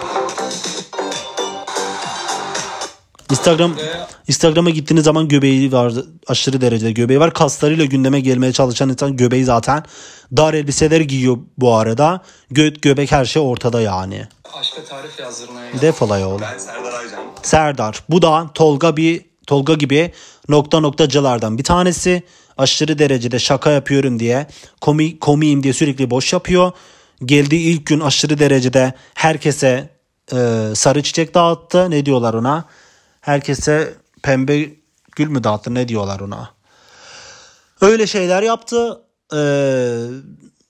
Instagram Instagram'a gittiğiniz zaman göbeği var. Aşırı derecede göbeği var. Kaslarıyla gündeme gelmeye çalışan insan göbeği zaten. Dar elbiseler giyiyor bu arada. Göt göbek her şey ortada yani. Aşka tarif yazdırmaya geldim. Defola yol. Ben Serdar Aycan. Serdar. Bu da Tolga bir Tolga gibi nokta noktacılardan bir tanesi. Aşırı derecede şaka yapıyorum diye, komi, komiyim diye sürekli boş yapıyor. Geldiği ilk gün aşırı derecede herkese e, sarı çiçek dağıttı. Ne diyorlar ona? Herkese pembe gül mü dağıttı? Ne diyorlar ona? Öyle şeyler yaptı. Ee,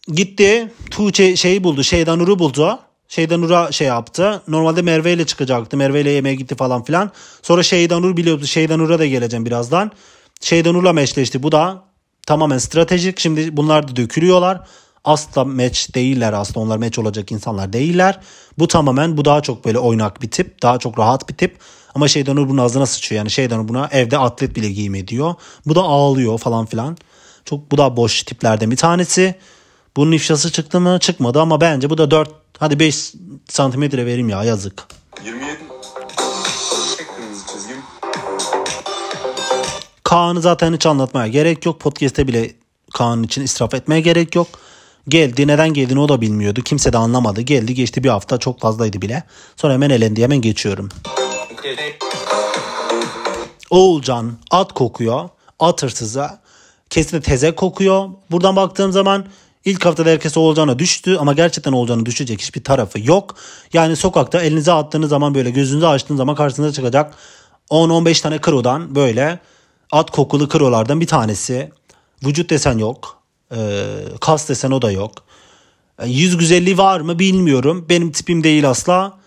gitti. Tuğçe şeyi buldu. Şeydan Nur'u buldu. Şeydan Nur'a şey yaptı. Normalde Merve ile çıkacaktı. Merve ile yemeğe gitti falan filan. Sonra Şeydan Nur biliyordu. Şeydan Nur'a da geleceğim birazdan. Şeydan Nur'la meşleşti. Bu da tamamen stratejik. Şimdi bunlar da dökülüyorlar. Asla meç değiller aslında. Onlar meç olacak insanlar değiller. Bu tamamen bu daha çok böyle oynak bir tip. Daha çok rahat bir tip. Ama Şeydan Nur bunun ağzına sıçıyor. Yani Şeydan Nur buna evde atlet bile giyme diyor. Bu da ağlıyor falan filan. Çok bu da boş tiplerden bir tanesi. Bunun ifşası çıktı mı? Çıkmadı ama bence bu da 4 hadi 5 santimetre vereyim ya yazık. 27. Tek kırmızı çizgim. Kaan'ı zaten hiç anlatmaya gerek yok. Podcast'te bile Kaan için israf etmeye gerek yok. Geldi neden geldiğini o da bilmiyordu. Kimse de anlamadı. Geldi geçti bir hafta çok fazlaydı bile. Sonra hemen elendi hemen geçiyorum. Oğulcan at kokuyor. At hırsızı. Kesinlikle tezek kokuyor. Buradan baktığım zaman ilk haftada herkes Oğulcan'a düştü ama gerçekten Oğulcan'a düşecek hiçbir tarafı yok. Yani sokakta elinize attığınız zaman böyle gözünüzü açtığınız zaman karşınıza çıkacak 10-15 tane krodan böyle at kokulu krolardan bir tanesi. Vücut desen yok. Ee, kas desen o da yok. E, Yüz güzelliği var mı bilmiyorum. Benim tipim değil asla.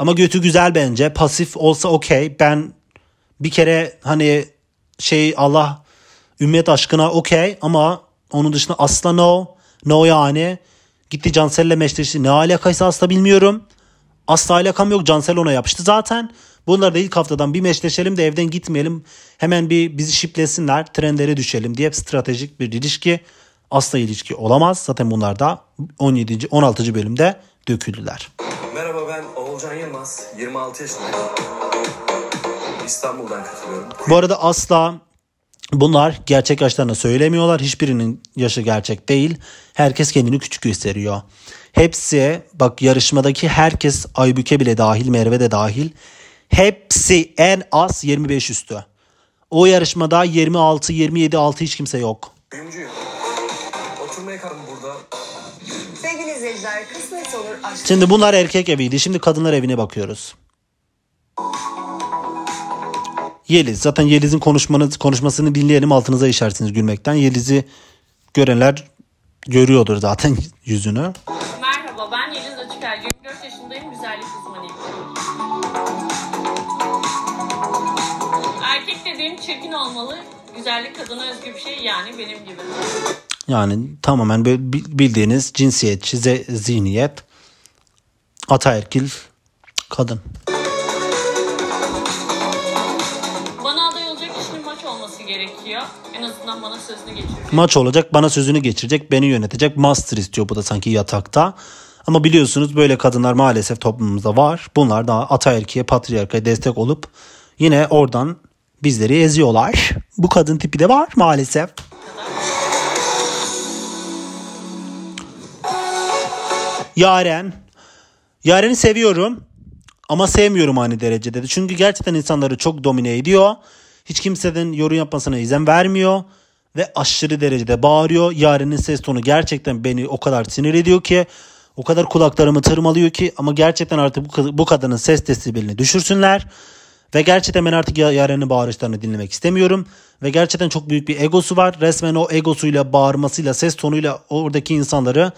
Ama götü güzel bence. Pasif olsa okey. Ben bir kere hani şey Allah ümmet aşkına okey ama onun dışında asla no. No yani. Gitti Cansel'le meşleşti. Ne alakaysa asla bilmiyorum. Asla alakam yok. Cansel ona yapıştı zaten. Bunlar da ilk haftadan bir meşleşelim de evden gitmeyelim. Hemen bir bizi şiplesinler. Trendlere düşelim diye stratejik bir ilişki. Asla ilişki olamaz. Zaten bunlar da 17. 16. bölümde döküldüler. Merhaba ben Oğulcan Yılmaz. 26 yaşındayım. İstanbul'dan katılıyorum. Bu arada asla bunlar gerçek yaşlarını söylemiyorlar. Hiçbirinin yaşı gerçek değil. Herkes kendini küçük gösteriyor. Hepsi bak yarışmadaki herkes Aybüke bile dahil Merve de dahil. Hepsi en az 25 üstü. O yarışmada 26, 27, 6 hiç kimse yok. Oyuncuyum. Şimdi bunlar erkek eviydi. Şimdi kadınlar evine bakıyoruz. Yeliz. Zaten Yeliz'in konuşmanız, konuşmasını dinleyelim altınıza işersiniz gülmekten. Yeliz'i görenler görüyordur zaten yüzünü. Merhaba ben Yeliz Açıker. 24 yaşındayım. Güzellik uzmanıyım. Erkek dediğim çirkin olmalı. Güzellik kadına özgü bir şey yani benim gibi. Yani tamamen bildiğiniz cinsiyetçi zihniyet. Ataerkil kadın. Bana aday olacak kişinin maç olması gerekiyor. En azından bana sözünü geçirecek. Maç olacak bana sözünü geçirecek beni yönetecek master istiyor bu da sanki yatakta. Ama biliyorsunuz böyle kadınlar maalesef toplumumuzda var. Bunlar da ataerkiye patriarkaya destek olup yine oradan bizleri eziyorlar. Bu kadın tipi de var maalesef. Yaren. Yaren'i seviyorum ama sevmiyorum aynı derecede de. Çünkü gerçekten insanları çok domine ediyor. Hiç kimsenin yorum yapmasına izin vermiyor. Ve aşırı derecede bağırıyor. Yaren'in ses tonu gerçekten beni o kadar sinir ediyor ki. O kadar kulaklarımı tırmalıyor ki. Ama gerçekten artık bu, bu kadının ses desibelini düşürsünler. Ve gerçekten ben artık Ya- Yaren'in bağırışlarını dinlemek istemiyorum. Ve gerçekten çok büyük bir egosu var. Resmen o egosuyla, bağırmasıyla, ses tonuyla oradaki insanları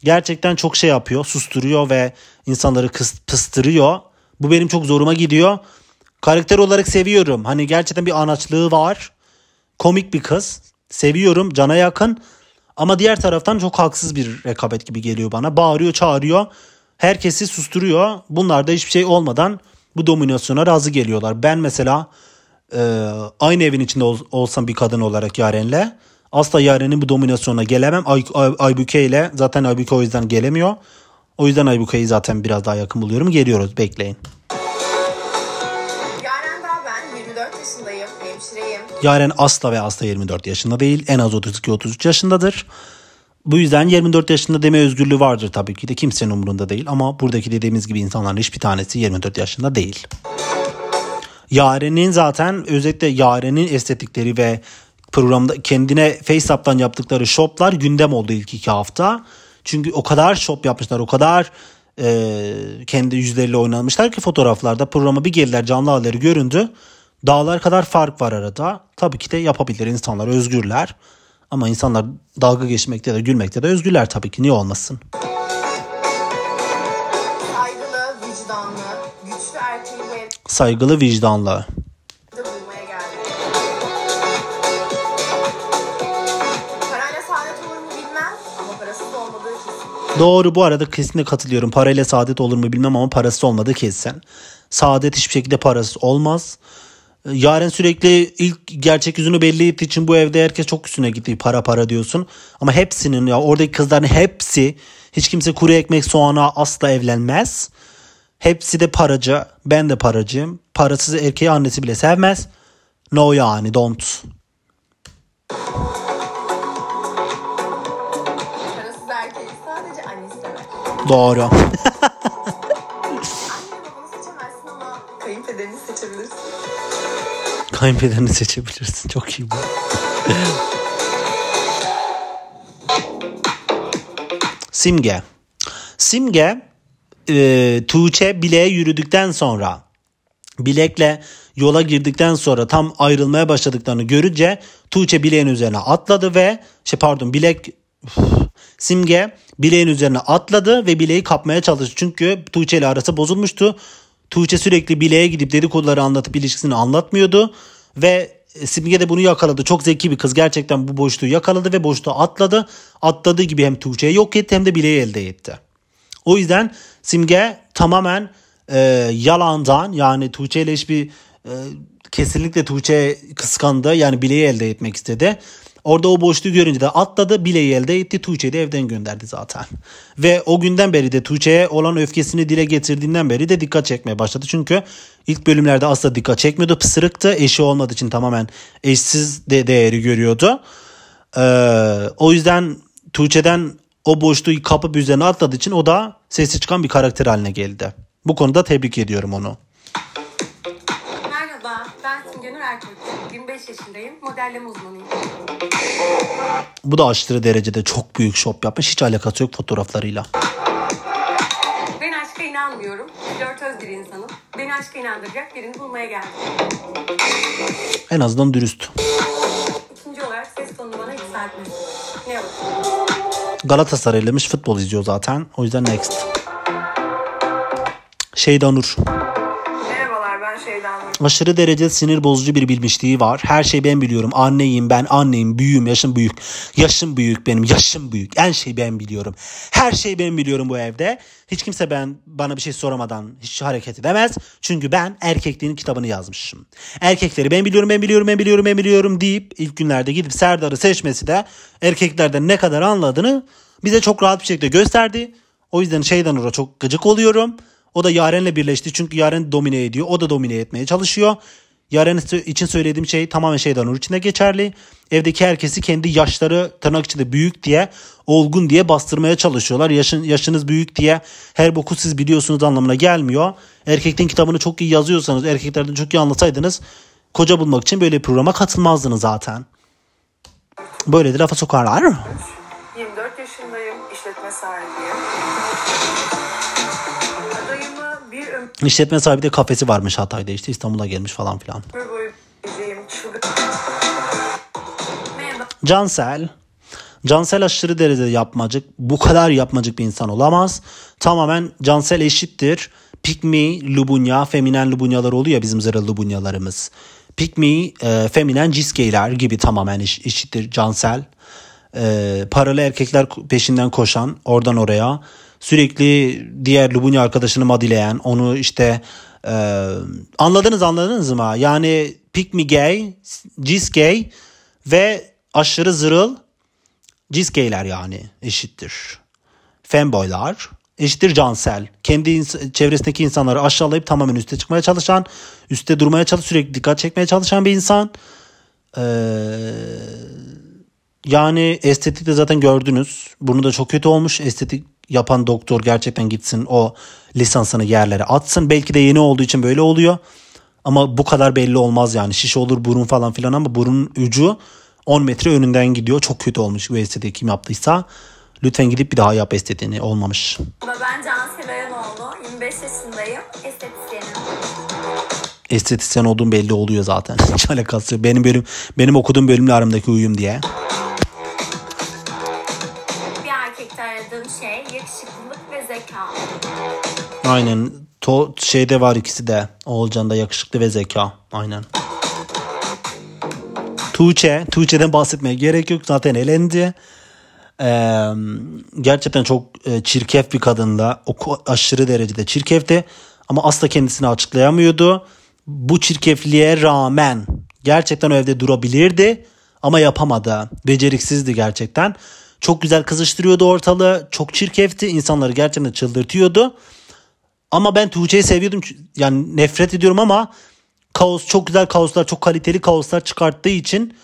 gerçekten çok şey yapıyor. Susturuyor ve insanları kıs- pıstırıyor. Bu benim çok zoruma gidiyor. Karakter olarak seviyorum. Hani gerçekten bir anaçlığı var. Komik bir kız. Seviyorum. Cana yakın. Ama diğer taraftan çok haksız bir rekabet gibi geliyor bana. Bağırıyor, çağırıyor. Herkesi susturuyor. Bunlar da hiçbir şey olmadan bu dominasyona razı geliyorlar. Ben mesela e, aynı evin içinde ol- olsam bir kadın olarak Yaren'le asla Yaren'in bu dominasyona gelemem. Ay, Ay, Aybüke ile zaten Aybüke o yüzden gelemiyor. O yüzden Aybüke'yi zaten biraz daha yakın buluyorum. Geliyoruz bekleyin. Yaren daha ben, 24 yaşındayım, hemşireyim. Yaren asla ve asla 24 yaşında değil. En az 32-33 yaşındadır. Bu yüzden 24 yaşında deme özgürlüğü vardır tabii ki de kimsenin umurunda değil. Ama buradaki dediğimiz gibi insanların hiçbir tanesi 24 yaşında değil. Yaren'in zaten özellikle Yaren'in estetikleri ve programda kendine FaceApp'tan yaptıkları shoplar gündem oldu ilk iki hafta. Çünkü o kadar shop yapmışlar o kadar e, kendi yüzleriyle oynanmışlar ki fotoğraflarda programa bir geldiler canlı halleri göründü. Dağlar kadar fark var arada. Tabii ki de yapabilir insanlar özgürler. Ama insanlar dalga geçmekte de gülmekte de özgürler tabii ki niye olmasın. Saygılı, vicdanlı, güçlü erkeği evde Saygılı vicdanlı. Doğru bu arada kesinlikle katılıyorum. Parayla saadet olur mu bilmem ama parası olmadı kesin. Saadet hiçbir şekilde parasız olmaz. Yaren sürekli ilk gerçek yüzünü belli ettiği için bu evde herkes çok üstüne gitti. Para para diyorsun. Ama hepsinin ya oradaki kızların hepsi hiç kimse kuru ekmek soğana asla evlenmez. Hepsi de paracı. Ben de paracıyım. Parasız erkeği annesi bile sevmez. No yani don't. Doğru. Kayınpederini seçebilirsin. Kayınpederini seçebilirsin. Çok iyi bu. Simge. Simge e, Tuğçe bileğe yürüdükten sonra bilekle yola girdikten sonra tam ayrılmaya başladıklarını görünce Tuğçe bileğin üzerine atladı ve şey pardon bilek Üf. Simge bileğin üzerine atladı ve bileği kapmaya çalıştı. Çünkü Tuğçe ile arası bozulmuştu. Tuğçe sürekli bileğe gidip dedikoduları anlatıp ilişkisini anlatmıyordu. Ve e, Simge de bunu yakaladı. Çok zeki bir kız. Gerçekten bu boşluğu yakaladı ve boşluğu atladı. Atladığı gibi hem Tuğçe'yi yok etti hem de bileği elde etti. O yüzden Simge tamamen e, yalandan yani Tuğçe ile hiçbir e, kesinlikle Tuğçe kıskandı. Yani bileği elde etmek istedi. Orada o boşluğu görünce de atladı bileği elde etti. Tuğçe'yi de evden gönderdi zaten. Ve o günden beri de Tuğçe'ye olan öfkesini dile getirdiğinden beri de dikkat çekmeye başladı. Çünkü ilk bölümlerde asla dikkat çekmiyordu. Pısırıktı. Eşi olmadığı için tamamen eşsiz de değeri görüyordu. Ee, o yüzden Tuğçe'den o boşluğu kapıp üzerine atladığı için o da sesi çıkan bir karakter haline geldi. Bu konuda tebrik ediyorum onu. Merhaba, ben Simgenur Erkek. 25 yaşındayım, modelleme uzmanıyım. Bu da aşırı derecede çok büyük şop yapmış. Hiç alakası yok fotoğraflarıyla. Ben aşka inanmıyorum. Flörtöz bir insanım. Beni aşka inandıracak birini bulmaya geldim. En azından dürüst. İkinci olarak ses tonunu bana yükseltme. Ne olur? Galatasaraylıymış futbol izliyor zaten. O yüzden next. Şeyda Nur. Aşırı derece sinir bozucu bir bilmişliği var. Her şeyi ben biliyorum. Anneyim ben anneyim. Büyüğüm yaşım büyük. Yaşım büyük benim. Yaşım büyük. En şeyi ben biliyorum. Her şeyi ben biliyorum bu evde. Hiç kimse ben bana bir şey soramadan hiç hareket edemez. Çünkü ben erkekliğin kitabını yazmışım. Erkekleri ben biliyorum ben biliyorum ben biliyorum ben biliyorum deyip ilk günlerde gidip Serdar'ı seçmesi de erkeklerden ne kadar anladığını bize çok rahat bir şekilde gösterdi. O yüzden Şeyda Nur'a çok gıcık oluyorum. O da Yaren'le birleşti çünkü Yaren domine ediyor. O da domine etmeye çalışıyor. Yaren için söylediğim şey tamamen Şeyda Nur için de geçerli. Evdeki herkesi kendi yaşları tırnak içinde büyük diye, olgun diye bastırmaya çalışıyorlar. Yaşın, yaşınız büyük diye her boku siz biliyorsunuz anlamına gelmiyor. Erkekliğin kitabını çok iyi yazıyorsanız, erkeklerden çok iyi anlatsaydınız koca bulmak için böyle programa katılmazdınız zaten. Böyle de lafa sokarlar. İşletme sahibi de kafesi varmış Hatay'da işte İstanbul'a gelmiş falan filan. Cansel. Cansel aşırı derecede yapmacık. Bu kadar yapmacık bir insan olamaz. Tamamen Cansel eşittir. Pick me, Lubunya, feminen Lubunyalar oluyor bizim zırhlı Lubunyalarımız. Pick me, e, feminen Ciskeyler gibi tamamen eş, eşittir Cansel. E, paralı erkekler peşinden koşan oradan oraya. Sürekli diğer Lubunya arkadaşını madileyen onu işte e, anladınız anladınız mı? Yani pick me gay, Ciskey ve aşırı zırıl Ciskeyler yani eşittir. Femboylar eşittir Cansel. Kendi ins- çevresindeki insanları aşağılayıp tamamen üste çıkmaya çalışan, üste durmaya çalış, sürekli dikkat çekmeye çalışan bir insan. Ee, yani estetik de zaten gördünüz. Bunu da çok kötü olmuş. Estetik yapan doktor gerçekten gitsin o lisansını yerlere atsın. Belki de yeni olduğu için böyle oluyor. Ama bu kadar belli olmaz yani. Şiş olur burun falan filan ama burun ucu 10 metre önünden gidiyor. Çok kötü olmuş estetiği kim yaptıysa. Lütfen gidip bir daha yap estetiğini. Olmamış. Ben Cansel Ayanoğlu, 25 yaşındayım, estetisyenim. Estetisyen olduğum belli oluyor zaten. Hiç alakası yok. Benim bölüm benim okuduğum bölümle aramdaki uyum diye. Aynen. To şeyde var ikisi de. Oğulcan'da yakışıklı ve zeka. Aynen. Tuğçe. Tuğçe'den bahsetmeye gerek yok. Zaten elendi. Ee, gerçekten çok e, çirkef bir kadında. O aşırı derecede çirkefti. Ama asla kendisini açıklayamıyordu. Bu çirkefliğe rağmen gerçekten o evde durabilirdi. Ama yapamadı. Beceriksizdi gerçekten. Çok güzel kızıştırıyordu ortalığı. Çok çirkefti. İnsanları gerçekten çıldırtıyordu. Ama ben Tuğçe'yi seviyordum. Yani nefret ediyorum ama kaos çok güzel kaoslar, çok kaliteli kaoslar çıkarttığı için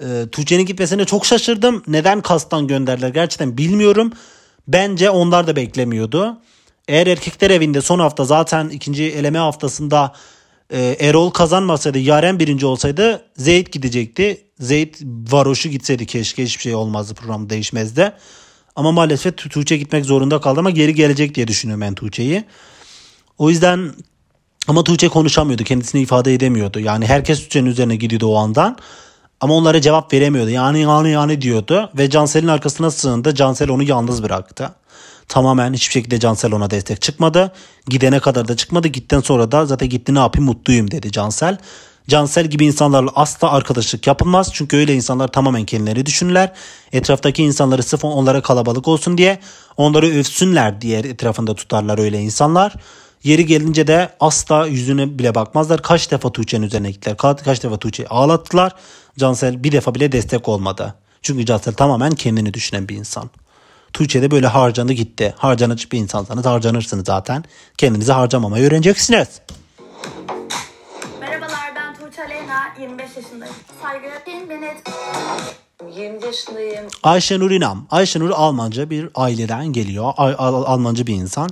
e, Tuğçe'nin gitmesine çok şaşırdım. Neden kastan gönderdiler gerçekten bilmiyorum. Bence onlar da beklemiyordu. Eğer erkekler evinde son hafta zaten ikinci eleme haftasında e, Erol kazanmasaydı Yaren birinci olsaydı Zeyt gidecekti. Zeyt varoşu gitseydi keşke hiçbir şey olmazdı program değişmezdi. Ama maalesef Tu- Tuğçe gitmek zorunda kaldı ama geri gelecek diye düşünüyorum ben Tuğçe'yi. O yüzden ama Tuğçe konuşamıyordu. Kendisini ifade edemiyordu. Yani herkes Tuğçe'nin üzerine gidiyordu o andan. Ama onlara cevap veremiyordu. Yani yani yani diyordu. Ve Cansel'in arkasına sığındı. Cansel onu yalnız bıraktı. Tamamen hiçbir şekilde Cansel ona destek çıkmadı. Gidene kadar da çıkmadı. Gitten sonra da zaten gitti ne yapayım mutluyum dedi Cansel. Cansel gibi insanlarla asla arkadaşlık yapılmaz. Çünkü öyle insanlar tamamen kendileri düşünürler. Etraftaki insanları sırf onlara kalabalık olsun diye onları övsünler diye etrafında tutarlar öyle insanlar. Yeri gelince de asla yüzüne bile bakmazlar. Kaç defa Tuğçe'nin üzerine gittiler. Kaç, kaç defa Tuğçe'yi ağlattılar. Cansel bir defa bile destek olmadı. Çünkü Cansel tamamen kendini düşünen bir insan. Tuğçe'de böyle harcandı gitti. Harcanıcı bir insansanız harcanırsınız zaten. Kendinizi harcamamayı öğreneceksiniz. Merhabalar ben Tuğçe Aleyna, 25 yaşındayım. Saygı beni et... 20 yaşındayım. Ayşenur İnam. Ayşenur Almanca bir aileden geliyor. Al- Al- Almanca bir insan.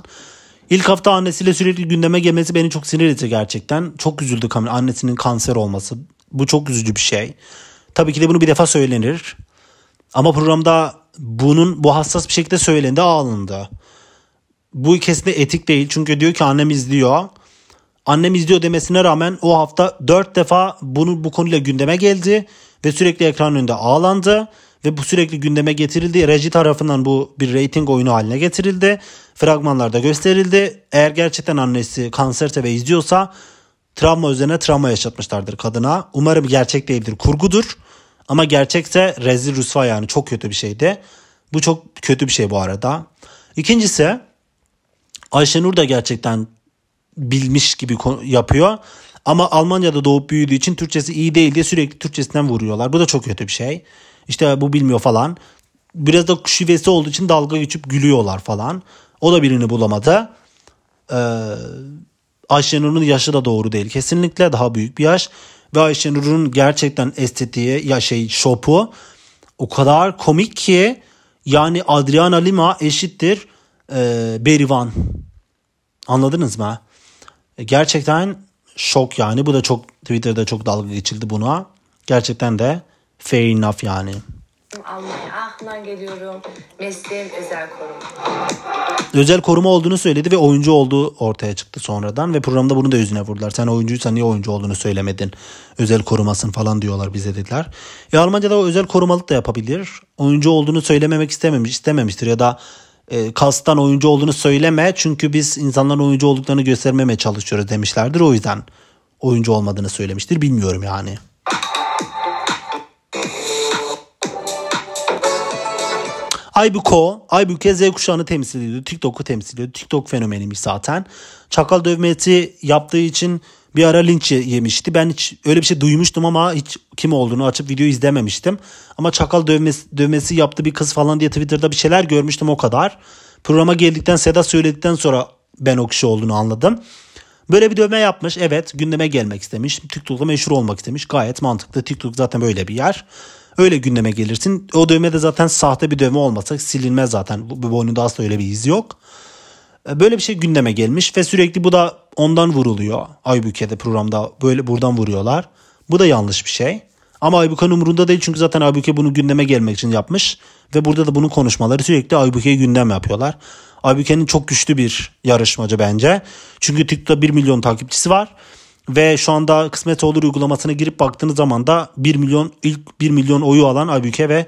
İlk hafta annesiyle sürekli gündeme gelmesi beni çok sinir etti gerçekten. Çok üzüldü kamera. Annesinin kanser olması. Bu çok üzücü bir şey. Tabii ki de bunu bir defa söylenir. Ama programda bunun bu hassas bir şekilde söylendi alındı. Bu kesinlikle etik değil. Çünkü diyor ki annem izliyor. Annem izliyor demesine rağmen o hafta dört defa bunu bu konuyla gündeme geldi ve sürekli ekran önünde ağlandı ve bu sürekli gündeme getirildi. Reji tarafından bu bir reyting oyunu haline getirildi. Fragmanlarda gösterildi. Eğer gerçekten annesi kanserse ve izliyorsa travma üzerine travma yaşatmışlardır kadına. Umarım gerçek değildir, kurgudur. Ama gerçekse rezil rüsva yani çok kötü bir şeydi. Bu çok kötü bir şey bu arada. İkincisi Ayşenur da gerçekten bilmiş gibi yapıyor. Ama Almanya'da doğup büyüdüğü için Türkçesi iyi değil diye sürekli Türkçesinden vuruyorlar. Bu da çok kötü bir şey. İşte bu bilmiyor falan. Biraz da şivesi olduğu için dalga geçip gülüyorlar falan. O da birini bulamadı. Ee, Ayşenur'un yaşı da doğru değil. Kesinlikle daha büyük bir yaş. Ve Ayşenur'un gerçekten estetiği ya şey şopu o kadar komik ki yani Adriana Lima eşittir e, Berivan. Anladınız mı? Gerçekten şok yani. Bu da çok Twitter'da çok dalga geçildi buna. Gerçekten de fair enough yani. Almanya Aachen geliyorum. Mesleğim özel koruma. Özel koruma olduğunu söyledi ve oyuncu olduğu ortaya çıktı sonradan ve programda bunu da yüzüne vurdular. Sen oyuncuysan niye oyuncu olduğunu söylemedin? Özel korumasın falan diyorlar bize dediler. E Almanca'da o özel korumalık da yapabilir. Oyuncu olduğunu söylememek istememiş, istememiştir ya da e, kastan oyuncu olduğunu söyleme çünkü biz insanların oyuncu olduklarını göstermemeye çalışıyoruz demişlerdir. O yüzden oyuncu olmadığını söylemiştir. Bilmiyorum yani. Aybüko, Aybüke Z kuşağını temsil ediyordu. TikTok'u temsil ediyordu. TikTok fenomeniymiş zaten. Çakal dövmesi yaptığı için bir ara linç ye- yemişti. Ben hiç öyle bir şey duymuştum ama hiç kim olduğunu açıp video izlememiştim. Ama çakal dövmesi, dövmesi yaptı bir kız falan diye Twitter'da bir şeyler görmüştüm o kadar. Programa geldikten Seda söyledikten sonra ben o kişi olduğunu anladım. Böyle bir dövme yapmış. Evet gündeme gelmek istemiş. TikTok'ta meşhur olmak istemiş. Gayet mantıklı. TikTok zaten böyle bir yer. Öyle gündeme gelirsin. O dövme de zaten sahte bir dövme olmasa silinmez zaten. Bu, boynunda asla öyle bir iz yok. E, Böyle bir şey gündeme gelmiş ve sürekli bu da ondan vuruluyor. Aybüke'de programda böyle buradan vuruyorlar. Bu da yanlış bir şey. Ama Aybüke'nin umurunda değil çünkü zaten Aybüke bunu gündeme gelmek için yapmış. Ve burada da bunun konuşmaları sürekli Aybüke'yi gündem yapıyorlar. Aybüke'nin çok güçlü bir yarışmacı bence. Çünkü TikTok'ta 1 milyon takipçisi var. Ve şu anda Kısmet Olur uygulamasına girip baktığınız zaman da 1 milyon ilk 1 milyon oyu alan Aybüke ve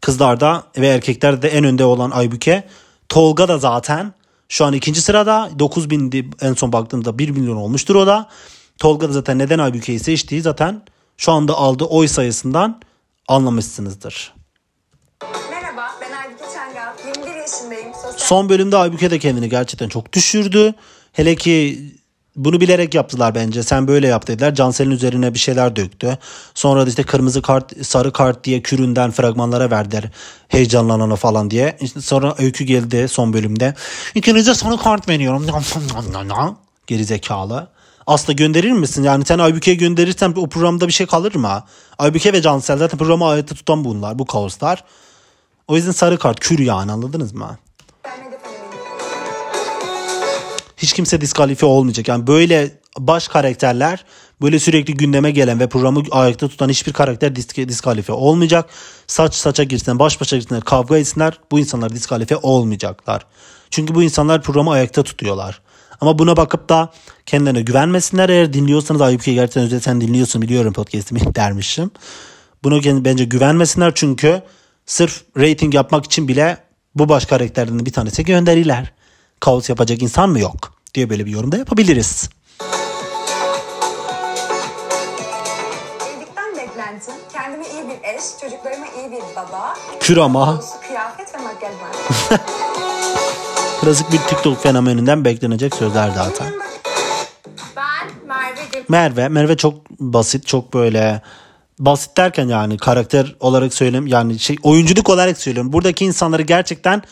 kızlarda ve erkeklerde de en önde olan Aybüke. Tolga da zaten şu an ikinci sırada 9000'di en son baktığımda 1 milyon olmuştur o da. Tolga da zaten neden Aybüke'yi seçtiği zaten şu anda aldığı oy sayısından anlamışsınızdır. Merhaba ben Aybüke Çangal, 21 yaşındayım. Sosyal Son bölümde Aybüke de kendini gerçekten çok düşürdü. Hele ki bunu bilerek yaptılar bence. Sen böyle yap dediler. Cansel'in üzerine bir şeyler döktü. Sonra da işte kırmızı kart, sarı kart diye küründen fragmanlara verdiler. Heyecanlanana falan diye. İşte sonra öykü geldi son bölümde. İkinize sarı kart veriyorum. Geri zekalı. Asla gönderir misin? Yani sen Aybüke'ye gönderirsen o programda bir şey kalır mı? Aybüke ve Cansel zaten programı ayakta tutan bunlar. Bu kaoslar. O yüzden sarı kart kür yani anladınız mı? Hiç kimse diskalifiye olmayacak. Yani böyle baş karakterler böyle sürekli gündeme gelen ve programı ayakta tutan hiçbir karakter disk- diskalifiye olmayacak. Saç saça girsinler, baş başa girsinler, kavga etsinler. Bu insanlar diskalifiye olmayacaklar. Çünkü bu insanlar programı ayakta tutuyorlar. Ama buna bakıp da kendilerine güvenmesinler. Eğer dinliyorsanız Aybüke gerçekten özel sen dinliyorsun biliyorum podcast'imi dermişim. Kend- bence güvenmesinler çünkü sırf rating yapmak için bile bu baş karakterlerin bir tanesi gönderiler. Kaos yapacak insan mı yok diye böyle bir yorum da yapabiliriz. eş, çocuklarıma iyi bir baba. Kür ama. Kıyafet ve makyaj var. Klasik bir TikTok fenomeninden beklenecek sözler zaten. Ben Merve'cim. Merve. Merve çok basit, çok böyle basit derken yani karakter olarak söyleyeyim yani şey oyunculuk olarak söylüyorum. Buradaki insanları gerçekten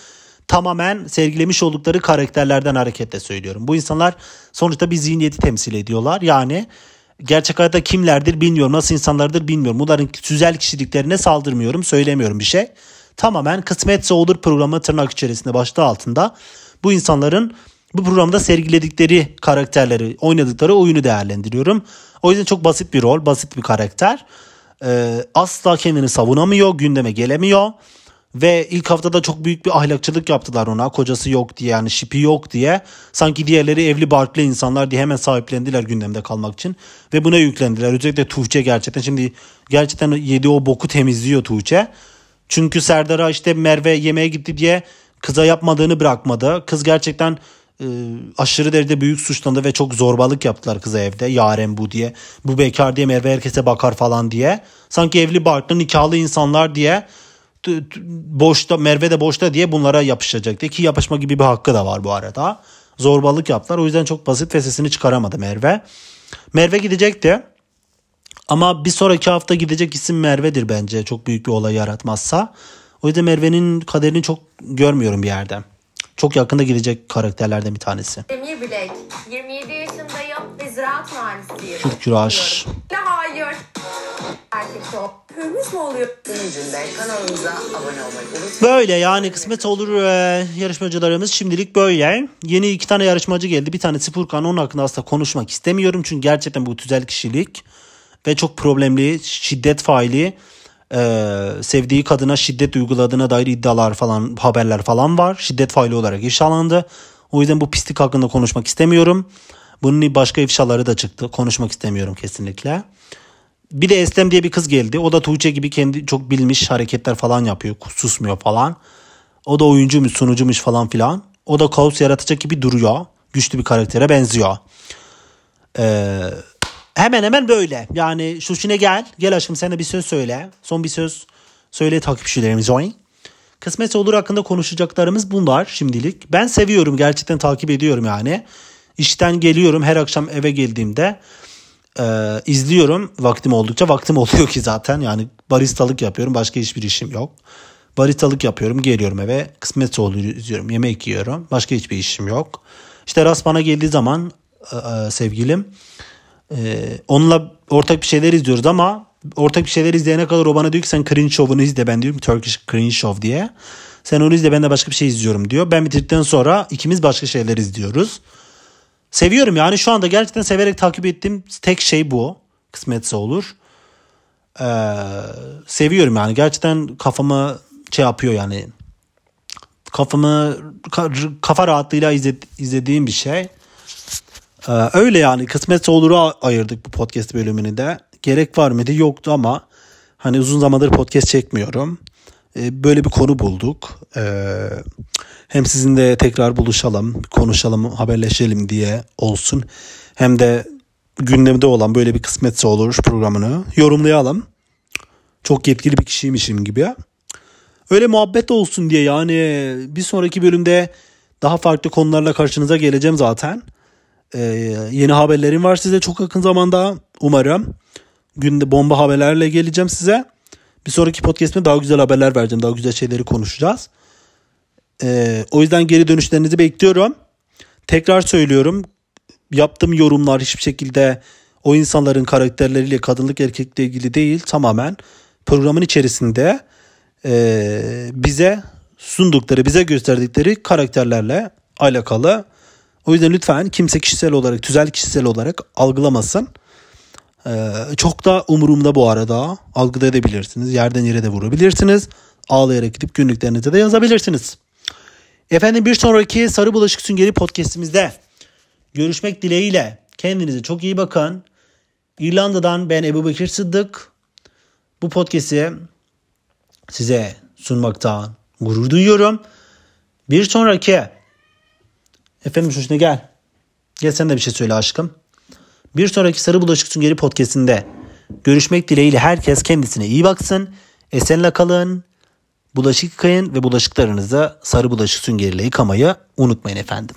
tamamen sergilemiş oldukları karakterlerden hareketle söylüyorum. Bu insanlar sonuçta bir zihniyeti temsil ediyorlar. Yani gerçek hayatta kimlerdir bilmiyorum. Nasıl insanlardır bilmiyorum. Bunların güzel kişiliklerine saldırmıyorum. Söylemiyorum bir şey. Tamamen kısmetse olur programı tırnak içerisinde başlığı altında. Bu insanların bu programda sergiledikleri karakterleri, oynadıkları oyunu değerlendiriyorum. O yüzden çok basit bir rol, basit bir karakter. Ee, asla kendini savunamıyor, gündeme gelemiyor. Ve ilk haftada çok büyük bir ahlakçılık yaptılar ona. Kocası yok diye yani şipi yok diye. Sanki diğerleri evli barklı insanlar diye hemen sahiplendiler gündemde kalmak için. Ve buna yüklendiler. Özellikle Tuğçe gerçekten şimdi gerçekten yedi o boku temizliyor Tuğçe. Çünkü Serdar'a işte Merve yemeğe gitti diye kıza yapmadığını bırakmadı. Kız gerçekten e, aşırı derecede büyük suçlandı ve çok zorbalık yaptılar kıza evde. Yaren bu diye. Bu bekar diye Merve herkese bakar falan diye. Sanki evli barklı nikahlı insanlar diye boşta Merve de boşta diye bunlara yapışacaktı. Ki yapışma gibi bir hakkı da var bu arada. Zorbalık yaptılar. O yüzden çok basit ve sesini çıkaramadı Merve. Merve gidecekti. Ama bir sonraki hafta gidecek isim Merve'dir bence. Çok büyük bir olay yaratmazsa. O yüzden Merve'nin kaderini çok görmüyorum bir yerde. Çok yakında gidecek karakterlerden bir tanesi. Demir Bilek. 27 yaşındayım ve ziraat mühendisiyim. Kürküraş. Hayır. Erkek ol. Hürmüz mü oluyor? Sonucunda kanalımıza abone olmayı unutmayın. Böyle yani kısmet olur e, yarışmacılarımız şimdilik böyle. Yeni iki tane yarışmacı geldi. Bir tanesi Furkan onun hakkında aslında konuşmak istemiyorum. Çünkü gerçekten bu tüzel kişilik ve çok problemli şiddet faili e, sevdiği kadına şiddet uyguladığına dair iddialar falan haberler falan var. Şiddet faili olarak ifşalandı. O yüzden bu pislik hakkında konuşmak istemiyorum. Bunun başka ifşaları da çıktı. Konuşmak istemiyorum kesinlikle. Bir de Eslem diye bir kız geldi. O da Tuğçe gibi kendi çok bilmiş hareketler falan yapıyor. Susmuyor falan. O da oyuncuymuş, sunucumuş falan filan. O da kaos yaratacak gibi duruyor. Güçlü bir karaktere benziyor. Ee, hemen hemen böyle. Yani Şuşine gel. Gel aşkım de bir söz söyle. Son bir söz söyle takipçilerimize. oy. Kısmet olur hakkında konuşacaklarımız bunlar şimdilik. Ben seviyorum gerçekten takip ediyorum yani. İşten geliyorum her akşam eve geldiğimde e, izliyorum vaktim oldukça. Vaktim oluyor ki zaten yani baristalık yapıyorum başka hiçbir işim yok. Baristalık yapıyorum geliyorum eve kısmetse olur izliyorum yemek yiyorum başka hiçbir işim yok. İşte Ras bana geldiği zaman e, e, sevgilim e, onunla ortak bir şeyler izliyoruz ama ortak bir şeyler izleyene kadar o bana diyor ki sen cringe show'unu izle ben diyorum Turkish cringe show diye. Sen onu izle ben de başka bir şey izliyorum diyor. Ben bitirdikten sonra ikimiz başka şeyler izliyoruz. Seviyorum yani şu anda gerçekten severek takip ettiğim tek şey bu. Kısmetse olur. Ee, seviyorum yani gerçekten kafamı şey yapıyor yani. Kafamı ka- kafa rahatlığıyla izled- izlediğim bir şey. Ee, öyle yani kısmetse olur'a ayırdık bu podcast bölümünü de. Gerek var mıydı? Yoktu ama hani uzun zamandır podcast çekmiyorum. Ee, böyle bir konu bulduk. Ee, hem sizinle tekrar buluşalım, konuşalım, haberleşelim diye olsun. Hem de gündemde olan böyle bir kısmetse olur programını yorumlayalım. Çok yetkili bir kişiymişim gibi. Öyle muhabbet olsun diye yani bir sonraki bölümde daha farklı konularla karşınıza geleceğim zaten. Ee, yeni haberlerim var size çok yakın zamanda umarım. Günde bomba haberlerle geleceğim size. Bir sonraki podcast'te daha güzel haberler vereceğim. Daha güzel şeyleri konuşacağız. Ee, o yüzden geri dönüşlerinizi bekliyorum. Tekrar söylüyorum. Yaptığım yorumlar hiçbir şekilde o insanların karakterleriyle kadınlık erkekle ilgili değil. Tamamen programın içerisinde e, bize sundukları, bize gösterdikleri karakterlerle alakalı. O yüzden lütfen kimse kişisel olarak, tüzel kişisel olarak algılamasın. Ee, çok da umurumda bu arada. Algıda edebilirsiniz. Yerden yere de vurabilirsiniz. Ağlayarak gidip günlüklerinize de yazabilirsiniz. Efendim bir sonraki Sarı Bulaşık Süngeri podcastimizde görüşmek dileğiyle. Kendinize çok iyi bakın. İrlanda'dan ben Ebu Bekir Sıddık. Bu podcast'i size sunmaktan gurur duyuyorum. Bir sonraki efendim şuna gel. Gel sen de bir şey söyle aşkım. Bir sonraki Sarı Bulaşık Süngeri podcastinde görüşmek dileğiyle herkes kendisine iyi baksın. Esenle kalın. Bulaşık yıkayın ve bulaşıklarınızı sarı bulaşık süngeriyle yıkamayı unutmayın efendim.